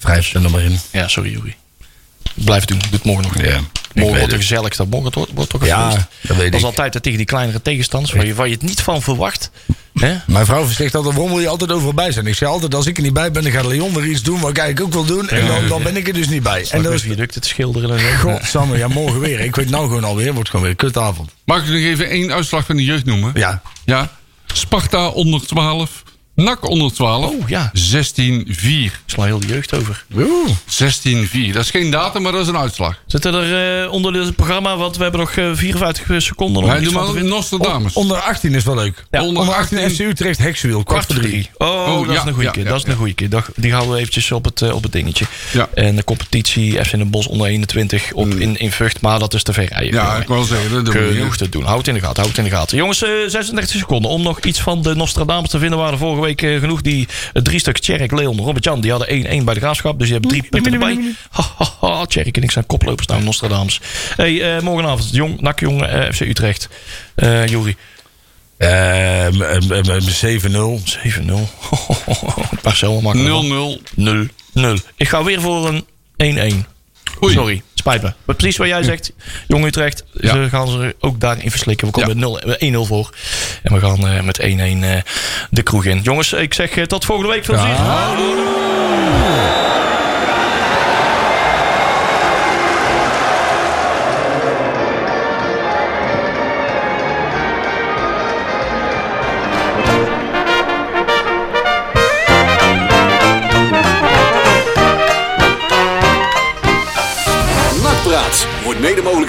Wrijf er nog maar in. ja, sorry Juri. Blijf doen. Doe het morgen nog een keer. Ja, weet wordt het het. gezellig. Dat morgen wordt, wordt toch een Ja, feest. dat weet is ik. altijd tegen die kleinere tegenstanders waar je, waar je het niet van verwacht. Hè? Mijn vrouw zegt altijd, waarom wil je altijd overal bij zijn? Ik zeg altijd, als ik er niet bij ben, dan gaat Leon er iets doen wat ik eigenlijk ook wil doen. En dan, dan ben ik er dus niet bij. En dan is viaducten te schilderen en zo. Godsamme, ja, morgen weer. Ik weet nou gewoon alweer, wordt gewoon weer een kutavond. Mag ik nog even één uitslag van de jeugd noemen? Ja. Ja. Sparta onder 12. NAC onder 12. Oh, ja. 16-4. Ik sla heel de jeugd over. 16-4. Dat is geen datum, maar dat is een uitslag. Zitten er eh, onder dit programma, want we hebben nog eh, 54 seconden Wij doen maar. Nostradamus. Onder 18 is wel leuk. Ja, onder 18 FC Utrecht Heksenwiel, kwart voor drie. Oh, Oh, dat is ja, een goede ja, keer. ja, dat is een ja. goede keer. Dat- Die houden we eventjes op het, eh, op het dingetje. Ja. En de competitie FC in Den Bosch onder 21 op, in, in Vught. Maar dat is te ver rijden. Ja, ik wil zeggen, dat doen we Genoeg niet. te doen. Houd het in de gaten. Houd het in de gaten. Jongens, eh, 36 seconden. Om nog iets van de Nostradamus te vinden. waren vorige week eh, genoeg die eh, drie stuks Tjerk, Leon, Robert-Jan. Die hadden 1-1 bij de graafschap. Dus die hebben drie punten erbij. Ha, ha, ha. Tjerk en ik zijn koplopers naar Nostradamus. Hey, eh, morgenavond. Jong, NAC Jong, FC Utrecht. Juri. Ehm, 7-0. 7-0. Marcel, makkelijk. 0-0. 0 0. Ik ga weer voor een 1-1. Oei. Sorry, spijt me. Maar precies wat jij zegt, Jong Utrecht, Ja. ze gaan ze ook daarin verslikken. We komen Ja. met 0 met 1-0 voor. En we gaan eh, met 1-1 eh, de kroeg in. Jongens, ik zeg eh, tot volgende week. Veel plezier.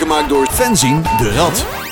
Gemaakt door Fenzin de Rad.